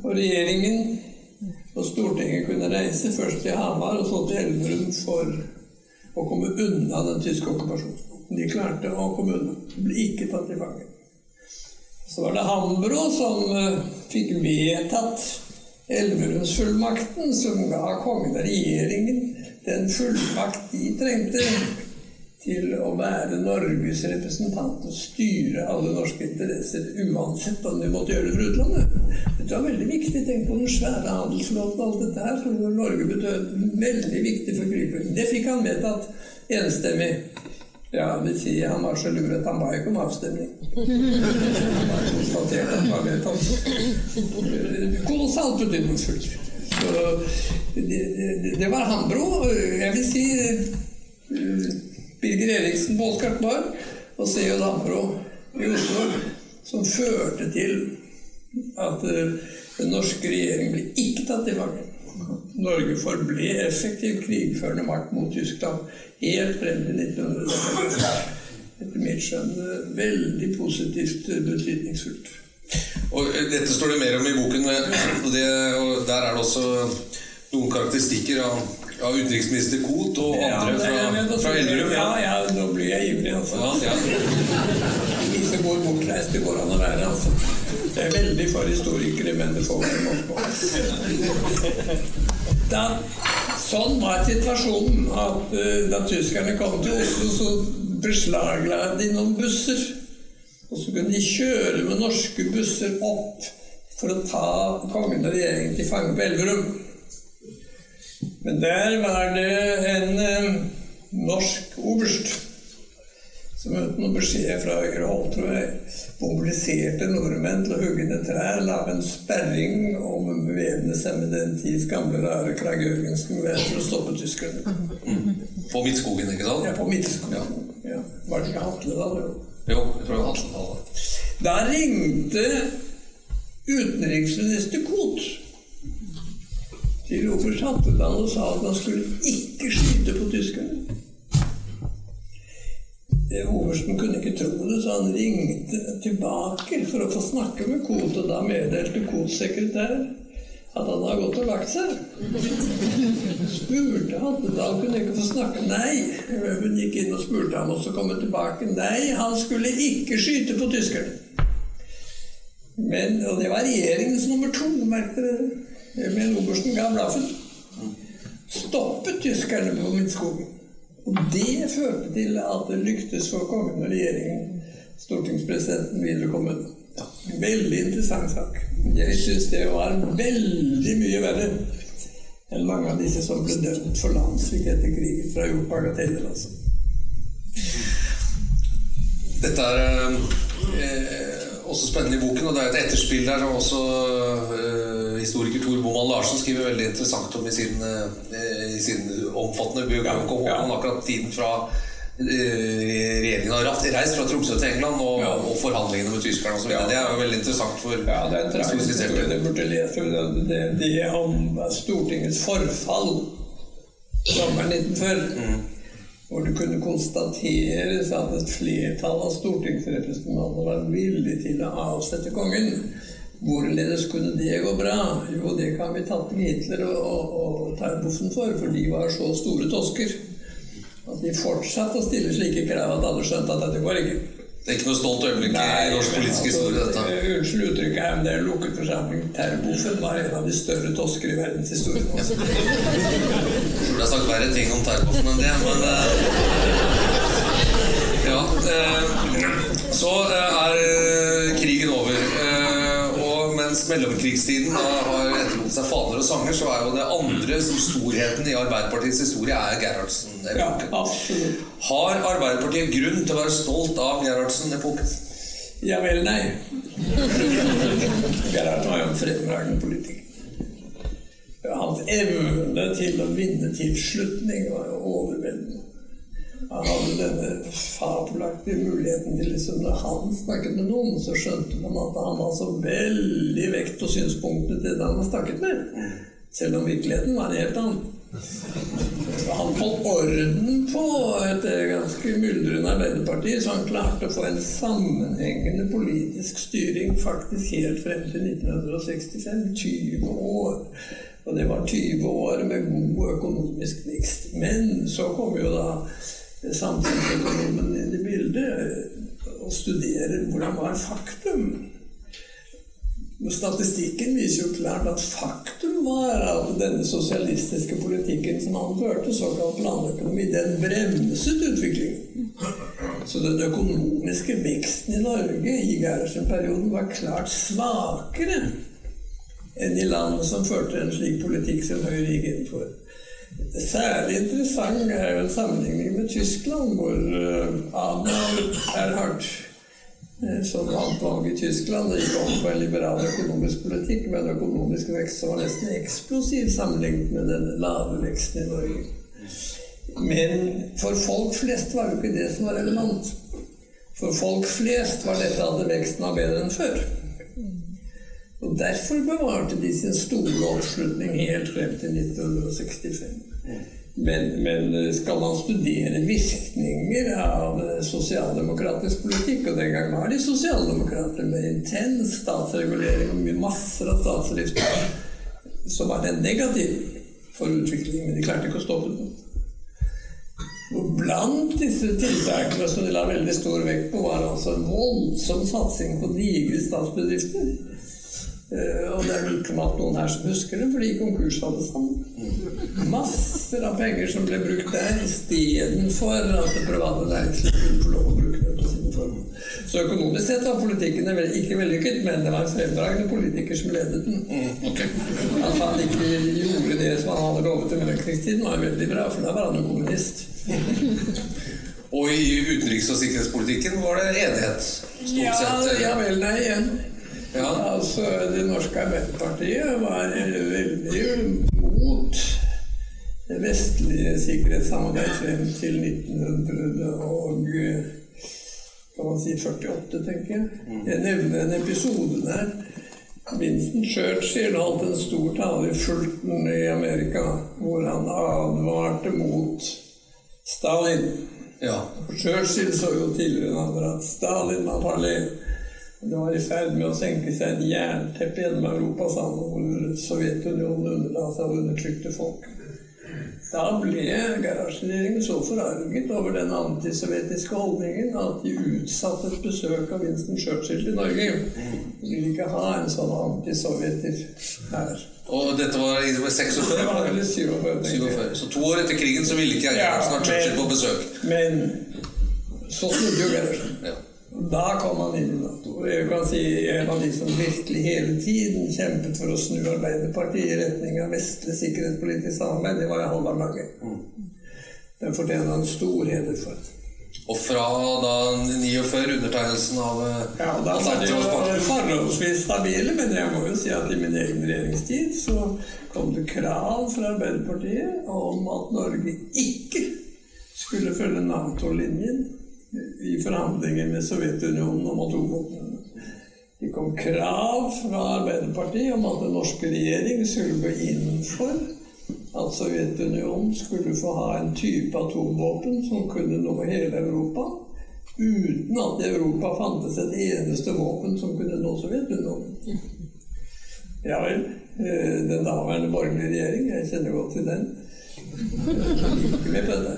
og regjeringen og Stortinget kunne reise først til Hamar og så til Elverum for å komme unna den tyske okkupasjonen. De klarte å komme unna. Ble ikke tatt i fange. Så var det Hambro som eh, fikk vedtatt Elverumsfullmakten, som ga kongen og regjeringen den fullmakt de trengte til å være Norges representant og styre alle norske interesser, uansett om de måtte gjøre det for utlandet. Dette var veldig viktig. Tenk på den svære handelsmåten og alt dette her, som Norge betød veldig viktig for krigføring. Det fikk han vedtatt enstemmig. Ja, det si han var så lur at han ba ikke om avstemning. Han konstaterte at det var vedtatt. Kolossalt betydningsfullt. Det, det, var Hambro. Jeg vil si uh, Birger Eriksen på Oscar Kvar og C.J. Hambro i Oslo som førte til at uh, den norske regjeringen ble ikke tatt i fange. Norge forble effektiv krigførende makt mot Tyskland helt frem til 1945. Etter mitt skjønn uh, veldig positivt betydningsfullt. Og eh, Dette står det mer om i boken, og, det, og der er det også noen karakteristikker av, av utenriksminister Koht og andre fra, men fra Elverum. Ja, ja, nå blir jeg ivrig, altså. Ja, ja. De som går bortreist, det går an å være, altså. Det er veldig for historikere, men det får man nok på. Da, sånn var situasjonen at eh, da tyskerne kom til Oslo, så beslagla de noen busser. Og så kunne de kjøre med norske busser opp for å ta kongen og regjeringen til fange på Elverum. Men der var det en eh, norsk oberst som uten noen beskjed fra høyre hold, tror jeg, mobiliserte nordmenn til å hugge ned trær, lage en sperring og bevæpne seg med den tids gamle, rare Krag Jørgensen-gevær for å stoppe tyskerne. På Midtskogen, ikke sant? Ja, på Midtskogen. Ja. Var det ikke Hatle da? det? Jo, jeg tror det var Hatlenhallet. Da ringte utenriksminister Koht til oberst Hatteland og sa at han skulle ikke skyte på tyskerne. Oversten kunne ikke tro det, så han ringte tilbake for å få snakke med Koht, og da meddelte Kots sekretær at han hadde gått og lagt seg. Spurte han, men da kunne jeg ikke få snakke. Nei, hun gikk inn og spurte ham, og så kom hun tilbake. Nei, han skulle ikke skyte på tyskerne. Men, og det var regjeringens nummer to, merket dere. Men obersten ga blaffen. Stoppet tyskerne på Midtskogen. Og det førte til at det lyktes for kongen og regjeringen, stortingspresidenten, videre komme unna. Veldig interessant sak. Jeg syns det var veldig mye verre enn mange av disse som ble dømt for landssvik etter krigen fra gjort bagateller. Altså. Dette er eh, også spennende i boken, og det er et etterspill der som også eh, historiker Tor Boman Larsen skriver veldig interessant om i sin, eh, i sin omfattende biografi om Ja, akkurat tiden fra regjeringen har reist fra Tromsø til England og, Ja. og forhandlingene med tyskerne osv. Ja. Det er jo veldig interessant for Ja, det er seere. Det burde lese det, det, om Stortingets forfall sommeren 1940. Hvor det kunne konstateres at et flertall av stortingsrepresentantene var villige til å avsette kongen. Hvorledes kunne det gå bra? Jo, det kan vi takke Hitler og, og, og for, for de var så store tosker. At de fortsatte å stille slike krav at alle skjønte at dette går ikke. Det er ikke noe stolt øyeblikk i norsk politisk altså, historie, dette. eh, Unnskyld uttrykket her, men det er en lukket forsamling. Terboven var en av de større tosker i verdenshistorien. Jeg tror det er sagt verre ting om Terboven enn det, men eh, Ja. Eh, så er krigen over. Mens mellomkrigstiden har etterlot seg faner og sanger, så er jo det andre som storheten i Arbeiderpartiets historie er Gerhardsen-epoken. Ja, Har Arbeiderpartiet grunn til å være stolt av Gerhardsen-epoken? Ja vel, nei. Gerhardsen var jo en fremragende politiker. Hans evne til å vinne tilslutning var jo overveldende. Han hadde denne fabelaktige muligheten til liksom Når han snakket med noen, så skjønte man at han var så veldig vekt på synspunktene til den han snakket med. Selv om virkeligheten var en helt annen. Han holdt orden på et ganske myldrende Arbeiderparti, så han klarte å få en sammenhengende politisk styring faktisk helt frem til 1965. 20 år. Og det var 20 år med god økonomisk vekst. Men så kom jo da samfunnsøkonomen i bildet og studerer hvordan var faktum. Statistikken viser jo klart at faktum var at denne sosialistiske politikken som han førte, såkalt planøkonomi, den bremset utviklingen. Så den økonomiske veksten i Norge i Gerhardsen-perioden var klart svakere enn i land som førte en slik politikk som Høyre gikk inn for. Særlig interessant er jo en sammenligning med Tyskland, hvor uh, Adolf Erhard, uh, som vant valget i Tyskland, det gikk over på en liberal økonomisk politikk med en økonomisk vekst som var nesten eksplosiv sammenlignet med den lave veksten i Norge. Men for folk flest var jo ikke det som var relevant. For folk flest var dette at veksten var bedre enn før. Og Derfor bevarte de sin store oppslutning helt frem til 1965. Men, men skal man studere virkninger av sosialdemokratisk politikk, og den gang var de sosialdemokrater med intens statsregulering og mye masser av statsdrift, så var den negativ for utviklingen. Men de klarte ikke å stoppe den. Og blant disse tiltakene som de la veldig stor vekt på, var altså en voldsom satsing på digre statsbedrifter. Uh, og det er vel ikke noen her som husker det, for de gikk konkurs alle sammen. Masser av penger som ble brukt der istedenfor at det private næringslivet kunne få lov å bruke det på sine formål. Så økonomisk sett var politikken ikke vellykket, men det var en fremragende politiker som ledet den. At han ikke gjorde det som han hadde lovet i mellomkrigstiden, var veldig bra, for da var han jo kommunist. Og i utenriks- og sikkerhetspolitikken var det enighet? Stort sett. Ja, ja vel, nei, igjen. Ja. Altså, Det norske Arbeiderpartiet var veldig mot det vestlige sikkerhetssamarbeidet frem til 1900 og kan man si 48, tenker jeg. Jeg nevner en episode der. Vincent Churchill holdt en stor tale i Fulton i Amerika, hvor han advarte mot Stalin. Ja. Churchill så jo tidligere at Stalin var farlig. Det var i ferd med å senke seg et jernteppe gjennom Europa sammen hvor Sovjetunionen underla seg undertrykte folk. Da ble Gerhardsen-regjeringen så forarget over den antisovjetiske holdningen at de utsatte et besøk av Winston Churchill i Norge. De ville ikke ha en sånn antisovjeter her. Og dette var i 46? Det var vel 47. 47. Så to år etter krigen så ville ikke jeg ha Churchill på besøk? Men så snudde jo Gerhardsen. Ja. Da kom han inn i Nato. Jeg kan si En av de som virkelig hele tiden kjempet for å snu Arbeiderpartiet i retning av vestlig sikkerhetspolitisk samarbeid, det var Halvard Lange. Den fortjener han stor heder for. Og fra da 49, undertegnelsen av Ja, da det jo forholdsvis stabile, men jeg må jo si at i min egen regjeringstid så kom det krav fra Arbeiderpartiet om at Norge ikke skulle følge Nato-linjen i forhandlinger med Sovjetunionen om atomvåpen. Det kom krav fra Arbeiderpartiet om at den norske regjering skulle gå inn for at Sovjetunionen skulle få ha en type atomvåpen som kunne nå hele Europa, uten at i Europa fantes et eneste våpen som kunne nå Sovjetunionen. Ja vel. Den daværende borgerlige regjering, jeg kjenner godt til den, gikk ikke med på det.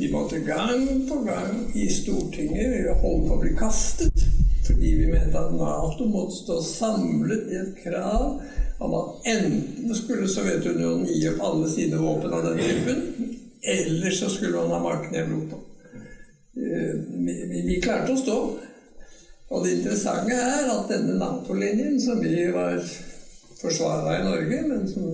De måtte gang på gang i Stortinget holde på å bli kastet. Fordi vi mente at Nato måtte stå samlet i et krav om at enten skulle Sovjetunionen gi opp alle sine våpen av den typen, eller så skulle man ha marken i Europa. Vi, klarte å stå. Og det interessante er at denne Nato-linjen, som vi var forsvara i Norge, men som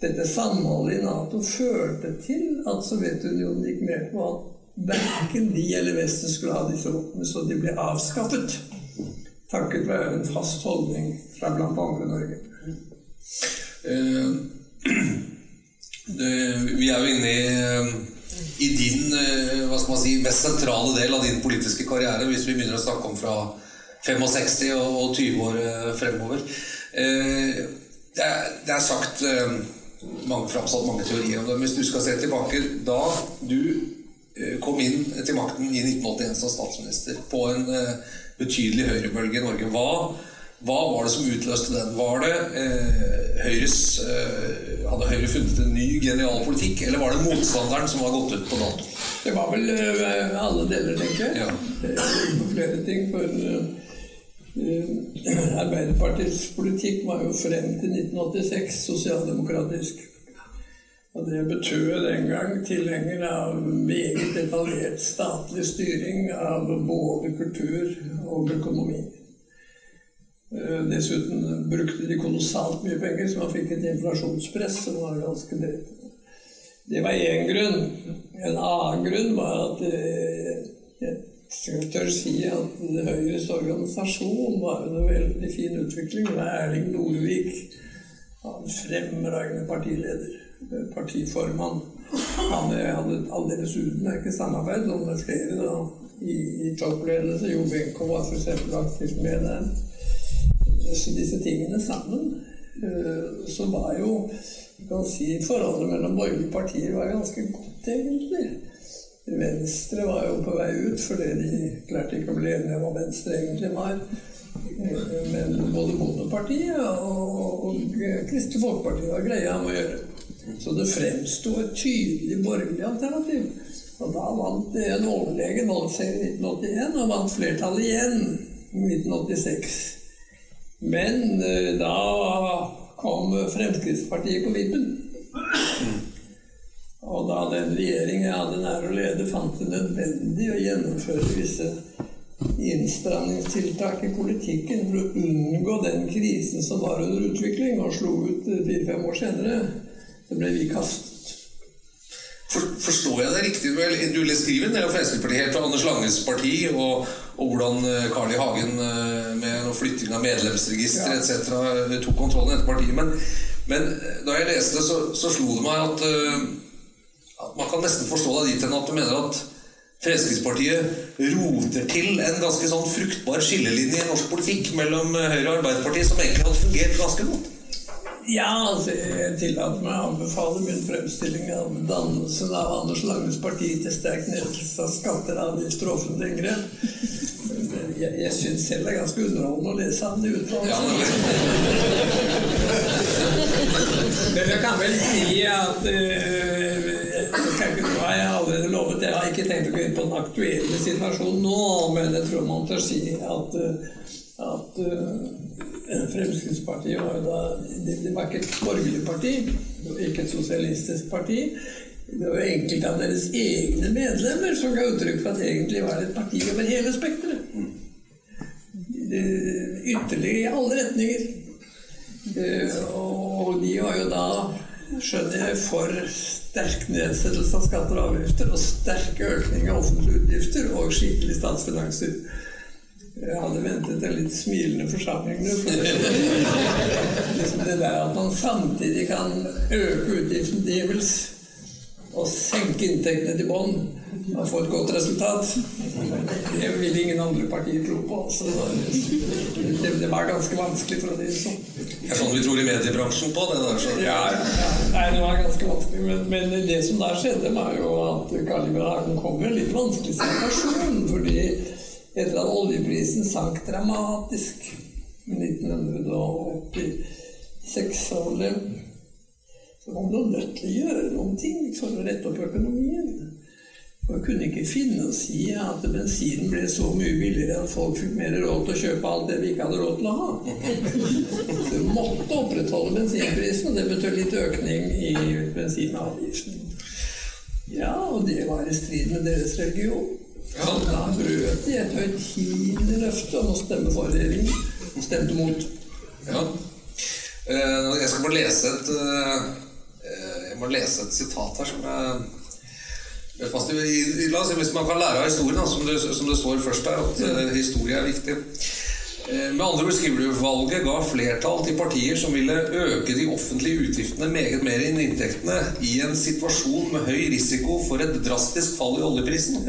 dette samholdet i Nato førte til at Sovjetunionen gikk med på at verken de eller Vesten skulle ha disse våpnene, så de ble avskaffet. Takket være en fast holdning fra andre Norge. Uh, det, vi er jo inne i, i din hva skal man si, mest sentrale del av din politiske karriere, hvis vi begynner å snakke om fra 65 og, og 20 år fremover. Det, er, det er sagt mange framsatt mange teorier om det. Hvis du skal se tilbake da du kom inn til makten i 1981 som statsminister på en betydelig høyrebølge i Norge, hva, hva var det som utløste den? Var det eh, Høyres eh, Hadde Høyre funnet en ny genial politikk, eller var det motstanderen som var gått ut på dato? Det var vel uh, alle deler, tenker jeg. Ja. Flere ting. For Arbeiderpartiets politikk var jo frem til 1986 sosialdemokratisk. Og det betød den gang tilhenger av meget detaljert statlig styring av både kultur og økonomi. Eh, dessuten brukte de kolossalt mye penger, så man fikk et inflasjonspress som var ganske drøyt. Det var én grunn. En annen grunn var at eh, jeg tør si at Høyres organisasjon var en veldig fin utvikling. Med Erling Norvik, en fremragende partileder partiformann. Han hadde et aldeles utmerket samarbeid med flere da, i, i toppledelse. Jo Benko var f.eks. aktivt med der. Så disse tingene sammen eh, så var jo kan si, Forholdet mellom borgerlige partier var ganske godt, egentlig. Venstre var jo på vei ut fordi de klarte ikke å bli enige om hva Venstre egentlig var. Men både Bondepartiet og, Kristelig Folkeparti var greia om å gjøre. Så det fremsto et tydelig borgerlig alternativ. Og da vant en overlegen valgseier i 1981 og vant flertallet igjen i 1986. Men eh, da kom Fremskrittspartiet på vippen. Og da den regjeringen jeg hadde nær å lede, fant det nødvendig å gjennomføre visse innstramningstiltak i politikken for å unngå den krisen som var under utvikling, og slo ut fire-fem år senere, så ble vi kastet. For, forstår jeg det riktig? Du skriver en del om Fremskrittspartiet fra Anders Langes parti, og, og hvordan eh, Carl I. Hagen eh, med flytting av medlemsregister ja. etc. tok kontrollen etter partiet. Men, men, eh, da jeg leste det, så, så slo det meg at man kan nesten forstå deg dit hen at du mener at Fremskrittspartiet roter til en ganske sånn fruktbar skillelinje i norsk politikk mellom Høyre og Arbeiderpartiet, som egentlig hadde fungert ganske godt. Ja, altså, jeg tillater meg å anbefale min fremstilling av dannelsen av Anders Langes parti til sterk nedsettelse av skatter, avgifter og offentlige inngrep. Jeg, jeg syns selv det er ganske underholdende å lese ham det uttalelsene. Men jeg kan vel si at uh, nå har jeg allerede lovet Jeg har ikke tenkt å gå inn på den aktuelle situasjonen nå, men jeg tror man tør si at, at uh, Fremskrittspartiet var da Det var ikke et borgerlig parti, ikke et sosialistisk parti. Det var enkelte av deres egne medlemmer som ga uttrykk for at det egentlig var et parti over hele spekteret. Ytterligere i alle retninger. Eh, og de var jo da, skjønner jeg, for sterk nedsettelse av skatter og avgifter og sterk økning av offentlige utgifter og skikkelige statsfinanser. Jeg hadde ventet en litt smilende forsamling nå. For det, liksom det der at man samtidig kan øke utgiften djevels og senke inntektene til bånn og få et godt resultat, det vil ingen andre partier tro på. Så det, det var ganske vanskelig, for å si det sånn. Det er sånn vi tror i mediebransjen på det der? Så. Ja, ja, Nei, det var ganske vanskelig. Men, men det som da skjedde, var jo at Karl kom i en litt vanskelig situasjon. fordi etter at oljeprisen sank dramatisk i 1986 så var man nødt til å gjøre noen ting for å rette opp økonomien. Man kunne ikke finne oss i at bensinen ble så mye billigere at folk fikk mer råd til å kjøpe alt det vi ikke hadde råd til å ha. Så vi måtte opprettholde bensinprisen, og det betød litt økning i bensinavgiften. Ja, og det var i strid med deres religion. Så da brøt de et høytidelig løfte om å stemme for regjeringen. Og stemte mot. Ja. Eh, jeg skal bare lese et eh, Jeg må lese et sitat her som jeg La oss si hvis man kan lære av historien, som det, som det står først der, at uh, historie er viktig. med andre ord skriver du valget ga flertall til partier som ville øke de offentlige utgiftene meget mer enn inntektene i en situasjon med høy risiko for et drastisk fall i oljeprisen.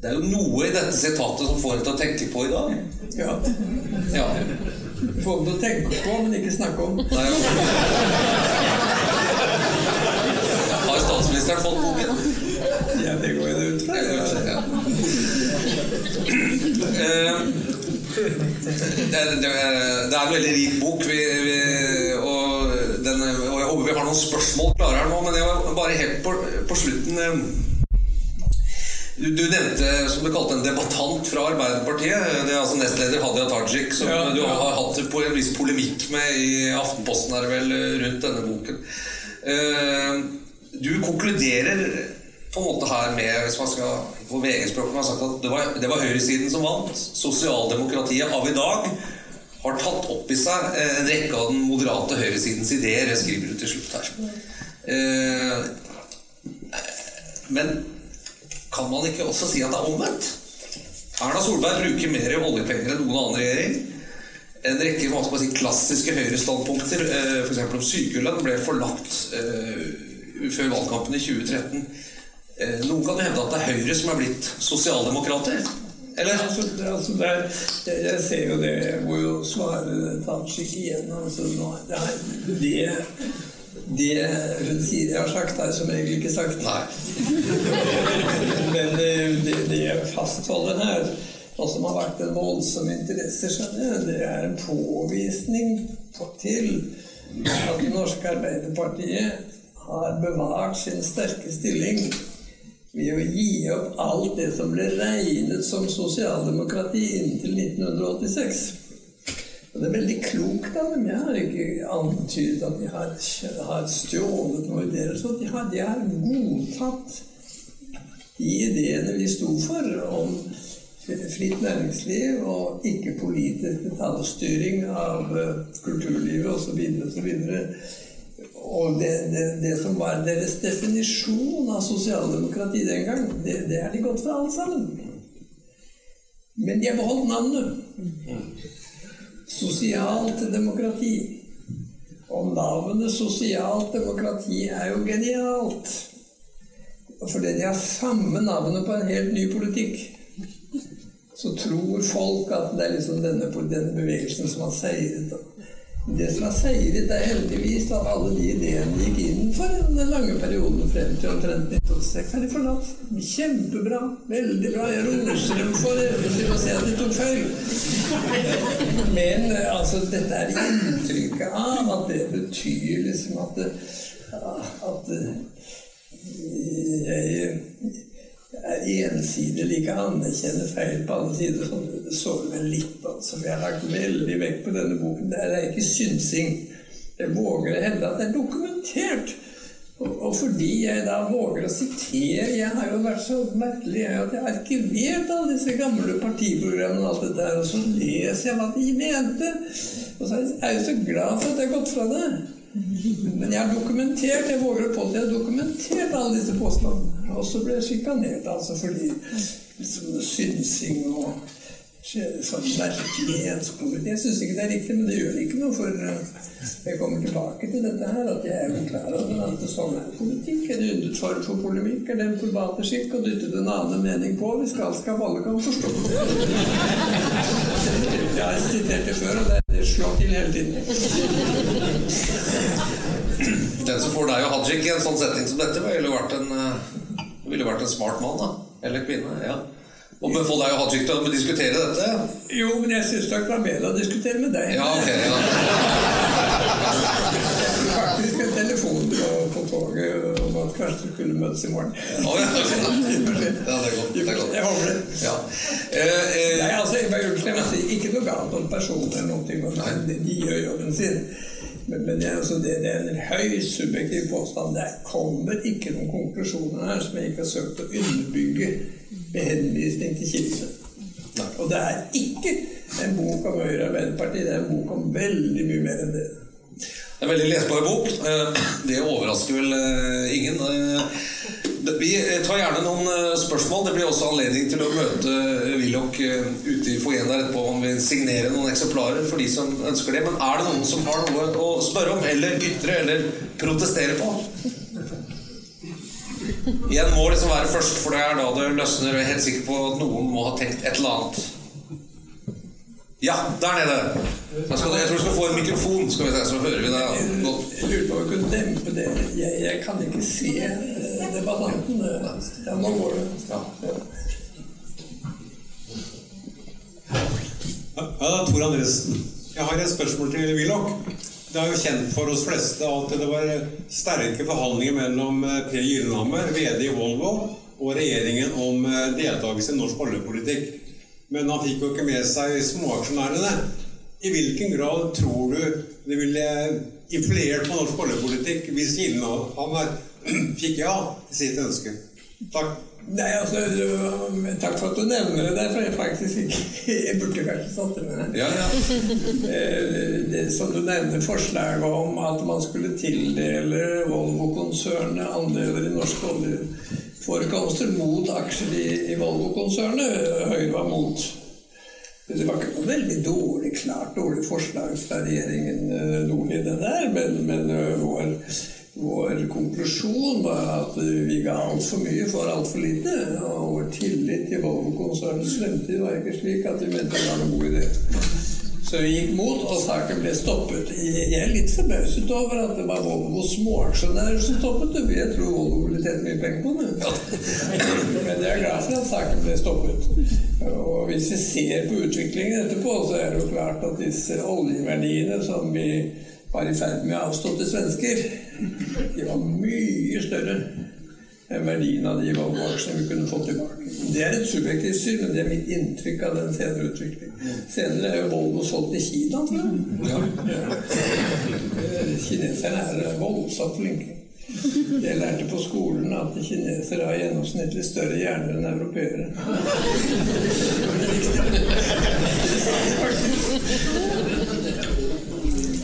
Det er jo noe i dette sitatet som får en til å tenke på i dag. Ja. ja. Får en til å tenke på, men ikke snakke om. Nei, Har statsministeren fått boken? Ja, det går jeg ut fra. Ja. Eh, det, det, det, er en veldig rik bok, vi, vi, og, den, og, jeg håper vi har noen spørsmål klare her nå. Men jeg var bare helt på, på slutten eh, du, du, nevnte som du kalte en debattant fra Arbeiderpartiet. Det er altså nestleder Hadia Tajik, som ja, du har hatt på en viss polemikk med i Aftenposten her vel, rundt denne boken. Uh, konkluderer på en måte her med hvis man skal på VG-språket har sagt at det var, det var høyresiden som vant. Sosialdemokratiet av i dag har tatt opp i seg eh, en rekke av den moderate høyresidens ideer. Jeg skriver du til slutt her. Eh, men kan man ikke også si at det er omvendt? Erna Solberg bruker mer oljepenger enn noen annen regjering. En rekke man skal si, klassiske høyrestandpunkter, eh, f.eks. om sykelønn, ble forlatt før valgkampen i 2013. Noen kan hevde at det er Høyre som er blitt sosialdemokrater. Eller? Altså, altså der, jeg, jeg, ser jo det. Jeg må jo svare Tajik igjen. Altså, det, det, det hun sier jeg har sagt, er som regel ikke sagt. Nei. Men det, det jeg fastholder her, og som har vært en voldsom interesse, skjønner jeg, det er en påvisning til at det norske Arbeiderpartiet har bevart sin sterke stilling ved å gi opp alt det som ble regnet som sosialdemokrati inntil 1986. Og Det er veldig klokt av dem. Jeg har ikke antydet at de har, har stjålet noe ideer. Så de har, de har godtatt de ideene vi sto for om fritt næringsliv og ikke politisk detaljstyring av eh, kulturlivet osv. osv. Og det, det, det, som var deres definisjon av sosialdemokrati den gang, det, det er de gått for alle sammen. Men de har beholdt navnet. Sosialt demokrati. Og navnet sosialt demokrati er jo genialt. Fordi de har samme navnet på en helt ny politikk. Så tror folk at det er liksom denne, denne bevegelsen som har seiret. Det som er seiret, er heldigvis at alle de ideene de gikk inn for den lange perioden frem til omtrent 1986, er de forlatt. Kjempebra. Veldig bra. Jeg roser dem for til å se at de tok feil. Men altså, dette er inntrykket av at det betyr liksom at, at jeg er ensidig like anerkjenner feil på alle sider. Sånn, det sårer meg litt, altså. For jeg har lagt veldig vekt på denne boken. Det er ikke synsing. Jeg våger å hevde at det er dokumentert. Og, og, fordi jeg da våger å sitere Jeg har jo vært så merkelig at jeg har arkivert alle disse gamle partiprogrammene og alt dette her, og så leser jeg hva de mente. Og så er jeg jo så glad for at jeg har gått fra det. Men jeg har dokumentert jeg våger å påstå, jeg har dokumentert alle disse påstandene. Og så ble jeg sjikanert altså fordi liksom, synsing og sånn merkelighetspolitikk Jeg syns ikke det er riktig, men det gjør ikke noe, for eh, jeg kommer tilbake til dette her, at jeg er jo klar over at sånn er politikk. En yndet form for polemikk er den forbate skikk å dytte en annen mening på hvis galskap alle kan forstå. Jeg har sitert det før, og det slår til hele tiden. Den som får deg og Hajik i en sånn setting som dette, ville vært en, eh, ville vært en smart mann, da. Eller kvinne. ja. Og med få deg og Hajik til å diskutere dette? Jo, men jeg syns det er bedre å diskutere med deg. Ja, ok, ja. Faktisk en telefon på, på toget at kanskje vi kunne møtes i morgen. Oh, ja. ja, det er godt. Det er godt. Jeg håper det. Ja. Eh, eh, Nei, altså, jeg bare unnskyld, jeg sier ikke noe galt om personer eller noe, men de, de gjør jobben sin. Men, men det, altså, det, det, er en høyst subjektiv påstand. Det kommer ikke noen konklusjoner her som jeg ikke har søkt å underbygge med henvisning til kildene. Og det er ikke en bok om Høyre og Arbeiderpartiet, det er en bok om veldig mye mer enn det. En veldig lesbar bok. Eh, det overrasker vel eh, ingen. Eh, vi tar gjerne noen spørsmål. Det blir også anledning til å møte Willoch ute i foajeen der etterpå Han vil signere noen eksemplarer for de som ønsker det. Men er det noen som har noe å spørre om, eller ytre, eller protestere på? Igjen må liksom være først, for det er da det løsner. Jeg er helt sikker på at noen må ha tenkt et eller annet. Ja, der nede. Jeg, skal, jeg tror du skal få en mikrofon, skal vi se, så hører vi deg godt. Jeg lurer på om vi kunne dempe det. Jeg, jeg, kan ikke se eh, debattanten. Ja, nå går det. Ja. Ja, det er Tor Andresen. Jeg har et spørsmål til Willoch. Det er jo kjent for oss fleste at det var sterke forhandlinger mellom eh, Per Gyllenhammer, VD i Volvo, og regjeringen om eh, deltakelse i norsk oljepolitikk. Men han fikk jo ikke med seg småaksjonærene. I hvilken grad tror du det ville influert på norsk oljepolitikk hvis Gyllenhammer fikk ja til sitt ønske? Takk. Nei, altså, Takk for at du nevner det, for jeg faktisk ikke Jeg burde kanskje satt det med. Ja, ja. Eh, som du nevner, forslaget om at man skulle tildele Volvo-konsernet andeler i norske oljeforekomster mot aksjer i, i Volvo-konsernet. Høyre var mot. Det var ikke noe veldig dårlig, klart dårlig forslag fra regjeringen eh, Nordli, det der, men, men eh, vår vår konklusjon var at vi ga altfor mye for altfor lite. Og vår tillit til Volvo-konsernets fremtid var ikke slik at vi mente det var noen god idé. Så vi gikk mot, og saken ble stoppet. Jeg er litt forbauset over at det var Volvo småaksjonærer som stoppet det. Jeg tror Volvo ville tjent mye penger på det. Men jeg er glad for at saken ble stoppet. Og hvis vi ser på utviklingen etterpå, så er det jo klart at disse oljeverdiene som vi var i ferd med å avstå til svensker, de var mye større verdien av de Volvo-aksjene vi kunne fått tilbake. Det er et subjektivt syn, men det er mitt inntrykk av den senere utviklingen. Senere er jo Volvo solgt til Kina, tror jeg. Ja. Kineserne er voldsomt flinke. Jeg lærte på skolen at kinesere har gjennomsnittlig større hjerner enn europeere.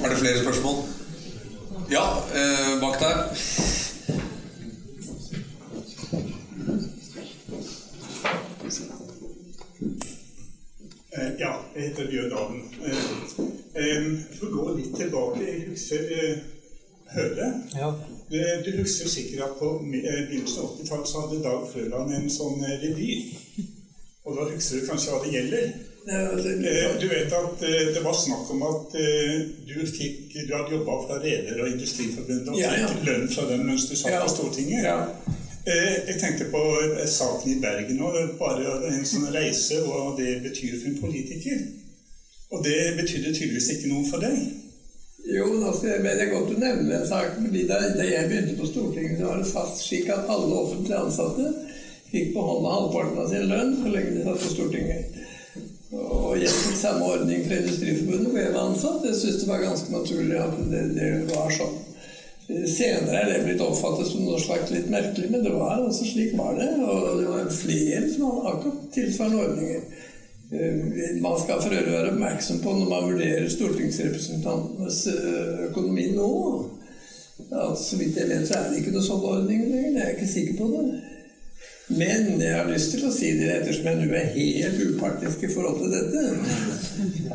Er det flere spørsmål? Ja, eh, bak der. For å gå litt tilbake Jeg husker eh, Høle. Ja. Du husker sikkert at på eh, begynnelsen av 80-tallet så hadde Dag Frøland en sånn eh, revy. Og da husker du kanskje hva det gjelder? Eh, Du vet at eh, det var snakk om at eh, du fikk Du hadde jobba fra Reder- og Industriforbundet og Ja, ja. fikk lønn fra dem mens du satt Ja. på Stortinget. Ja. Eh, Jeg tenkte på eh, saken i Bergen og Bare en sånn reise hva det betyr for en politiker. Og det betydde tydeligvis ikke noe for deg. Jo, altså, jeg det er godt du nevner den saken. fordi da, jeg begynte på Stortinget, så var det fast slik at alle offentlig ansatte fikk beholde halvparten av sin lønn så lenge de satt på Stortinget. Og jeg fikk samme ordning fra Industriforbundet hvor jeg var ansatt. Jeg syntes det var ganske naturlig at det, det var sånn. Senere er det blitt oppfattet som noe slags litt merkelig, men det var altså slik var det. Og det var flere som hadde akkurat tilsvarende ordninger. Eh, Man skal for øvrig være oppmerksom på når man vurderer stortingsrepresentantenes eh, økonomi nå Ja, Så vidt jeg vet, så er det ikke noe sånn ordning lenger. Jeg er ikke sikker på det. Men jeg har lyst til å si det ettersom jeg nå er helt upartisk i forhold til dette,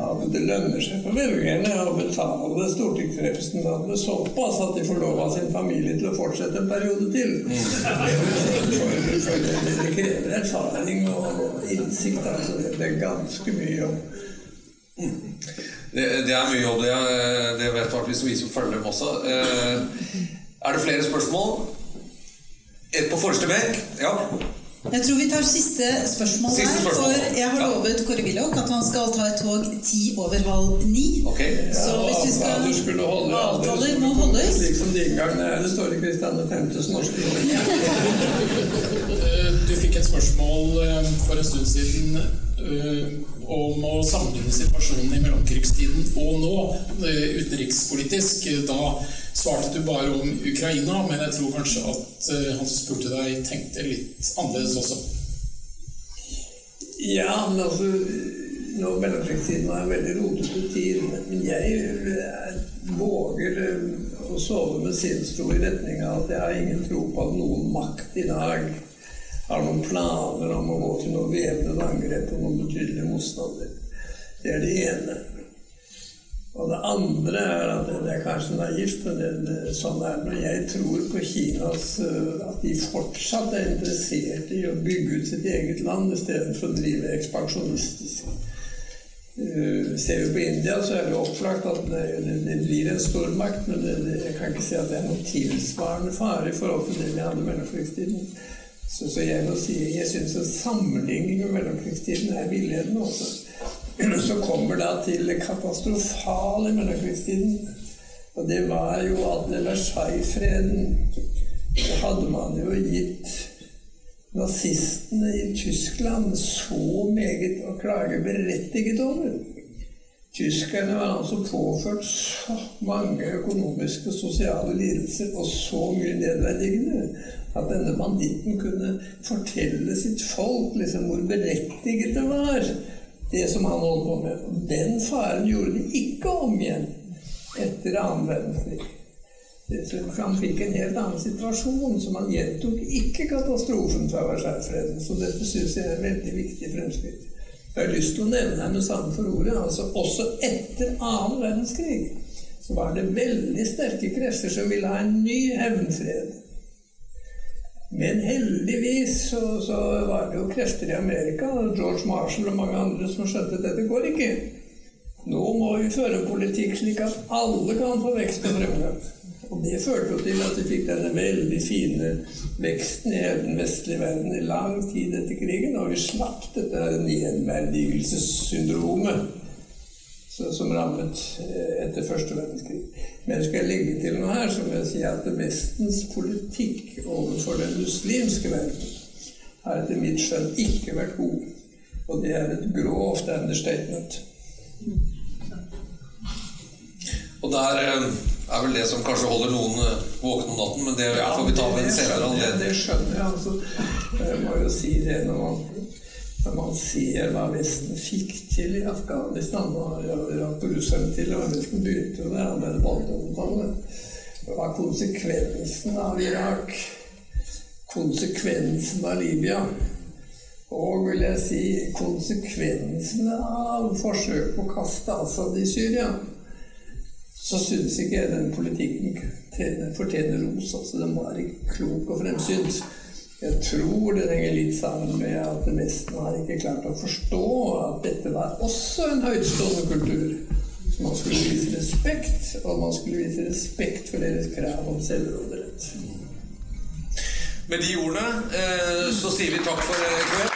at det lønner seg for velgerne å betale stortingsrepresentantene såpass at de får lov av sin familie til å fortsette en periode til. Det, det krever erfaring og innsikt. Altså. Det er ganske mye jobb. Det, det er mye jobb, det. eh, Det vet faktisk vi som følger dem også. Eh, Er det flere spørsmål? Et på forreste benk? Ja. Jeg tror vi tar siste spørsmål Siste her. spørsmål. For jeg har Ja. lovet Kåre Willoch at han skal ta et tog ti over halv ni. Okay. Så hvis vi skal Avtaler skulle holde, Avtaler må holdes. Slik som de gangene er. Det står i Kristian 5.s norske Eh, Du fikk et spørsmål eh, for en stund siden eh, om å sammenligne situasjonen i mellomkrigstiden og nå, eh, utenrikspolitisk. Da svarte du bare om Ukraina, men jeg tror kanskje at eh, han som spurte deg, tenkte litt annerledes også. Ja, men altså Nå mellomkrigstiden var en veldig rotete tid. Men jeg jeg våger eh, å sove med sinnsro i retning av at jeg har ingen tro på at noen makt i dag har noen planer om å gå til noe væpnet angrep på noen betydelige motstander. Det er det ene. Og det andre er at det er kanskje naivt, men det, det, sånn er det. Jeg tror på Kinas øh, At de fortsatt er interessert i å bygge ut sitt eget land istedenfor å drive ekspansjonistisk. Uh, ser vi på India, så er det opplagt at det, det, blir en stormakt, men jeg kan ikke si at det er noen tilsvarende fare i forhold til det vi hadde i mellomkrigstiden. Så, så jeg må si jeg syns en sammenligning med mellomkrigstiden er villedende også. Så kommer da til det katastrofale i mellomkrigstiden. Og det var jo at med Versailles-freden så hadde man jo gitt nazistene i Tyskland så meget å klage berettiget over. Tyskerne var altså påført så mange økonomiske og sosiale lidelser og så mye nedverdigende at denne banditten kunne fortelle sitt folk liksom hvor berettiget det var, det som han holdt på med. Den faren gjorde de ikke om igjen etter annen verdenskrig. Han fikk en helt annen situasjon, så man gjentok ikke katastrofen fra Versailles-freden. Så dette syns jeg er veldig viktig fremskritt. Jeg har lyst til å nevne med samme for ordet, altså også etter annen verdenskrig så var det veldig sterke krefter som ville ha en ny hevnfred. Men heldigvis så, så, var det jo krefter i Amerika, George Marshall og mange andre, som skjønte at dette går ikke. Nå må vi føre politikk slik at alle kan få vekst og fremgang. Og det førte jo til at vi fikk denne veldig fine veksten i den vestlige verden i lang tid etter krigen, og vi slapp dette nedverdigelsessyndromet som rammet eh, etter første verdenskrig. Men skal jeg legge til noe her, så må jeg si at Vestens politikk overfor den muslimske verden har etter mitt skjønn ikke vært god. Og det er et grovt understatement. Og der eh, er vel det som kanskje holder noen eh, våkne om natten, men det får vi ta ved en senere anledning. Det skjønner jeg. altså. Jeg må jo si det når man, når man ser hva Vesten fikk til i Afghanistan og russerne til, og Vesten begynte jo der allerede på 1800-tallet. Hva konsekvensen av Irak, konsekvensen av Libya og vil jeg si konsekvensene av forsøk på å kaste Assad i Syria så syns ikke jeg den politikken fortjener ros. Altså, den var ikke klok og fremsynt. Jeg tror det henger litt sammen med at Vesten har ikke klart å forstå at dette var også en høytstående kultur. Så man skulle vise respekt, og man skulle vise respekt for deres krav om selvråderett. Med de ordene eh, så sier vi takk for i kveld.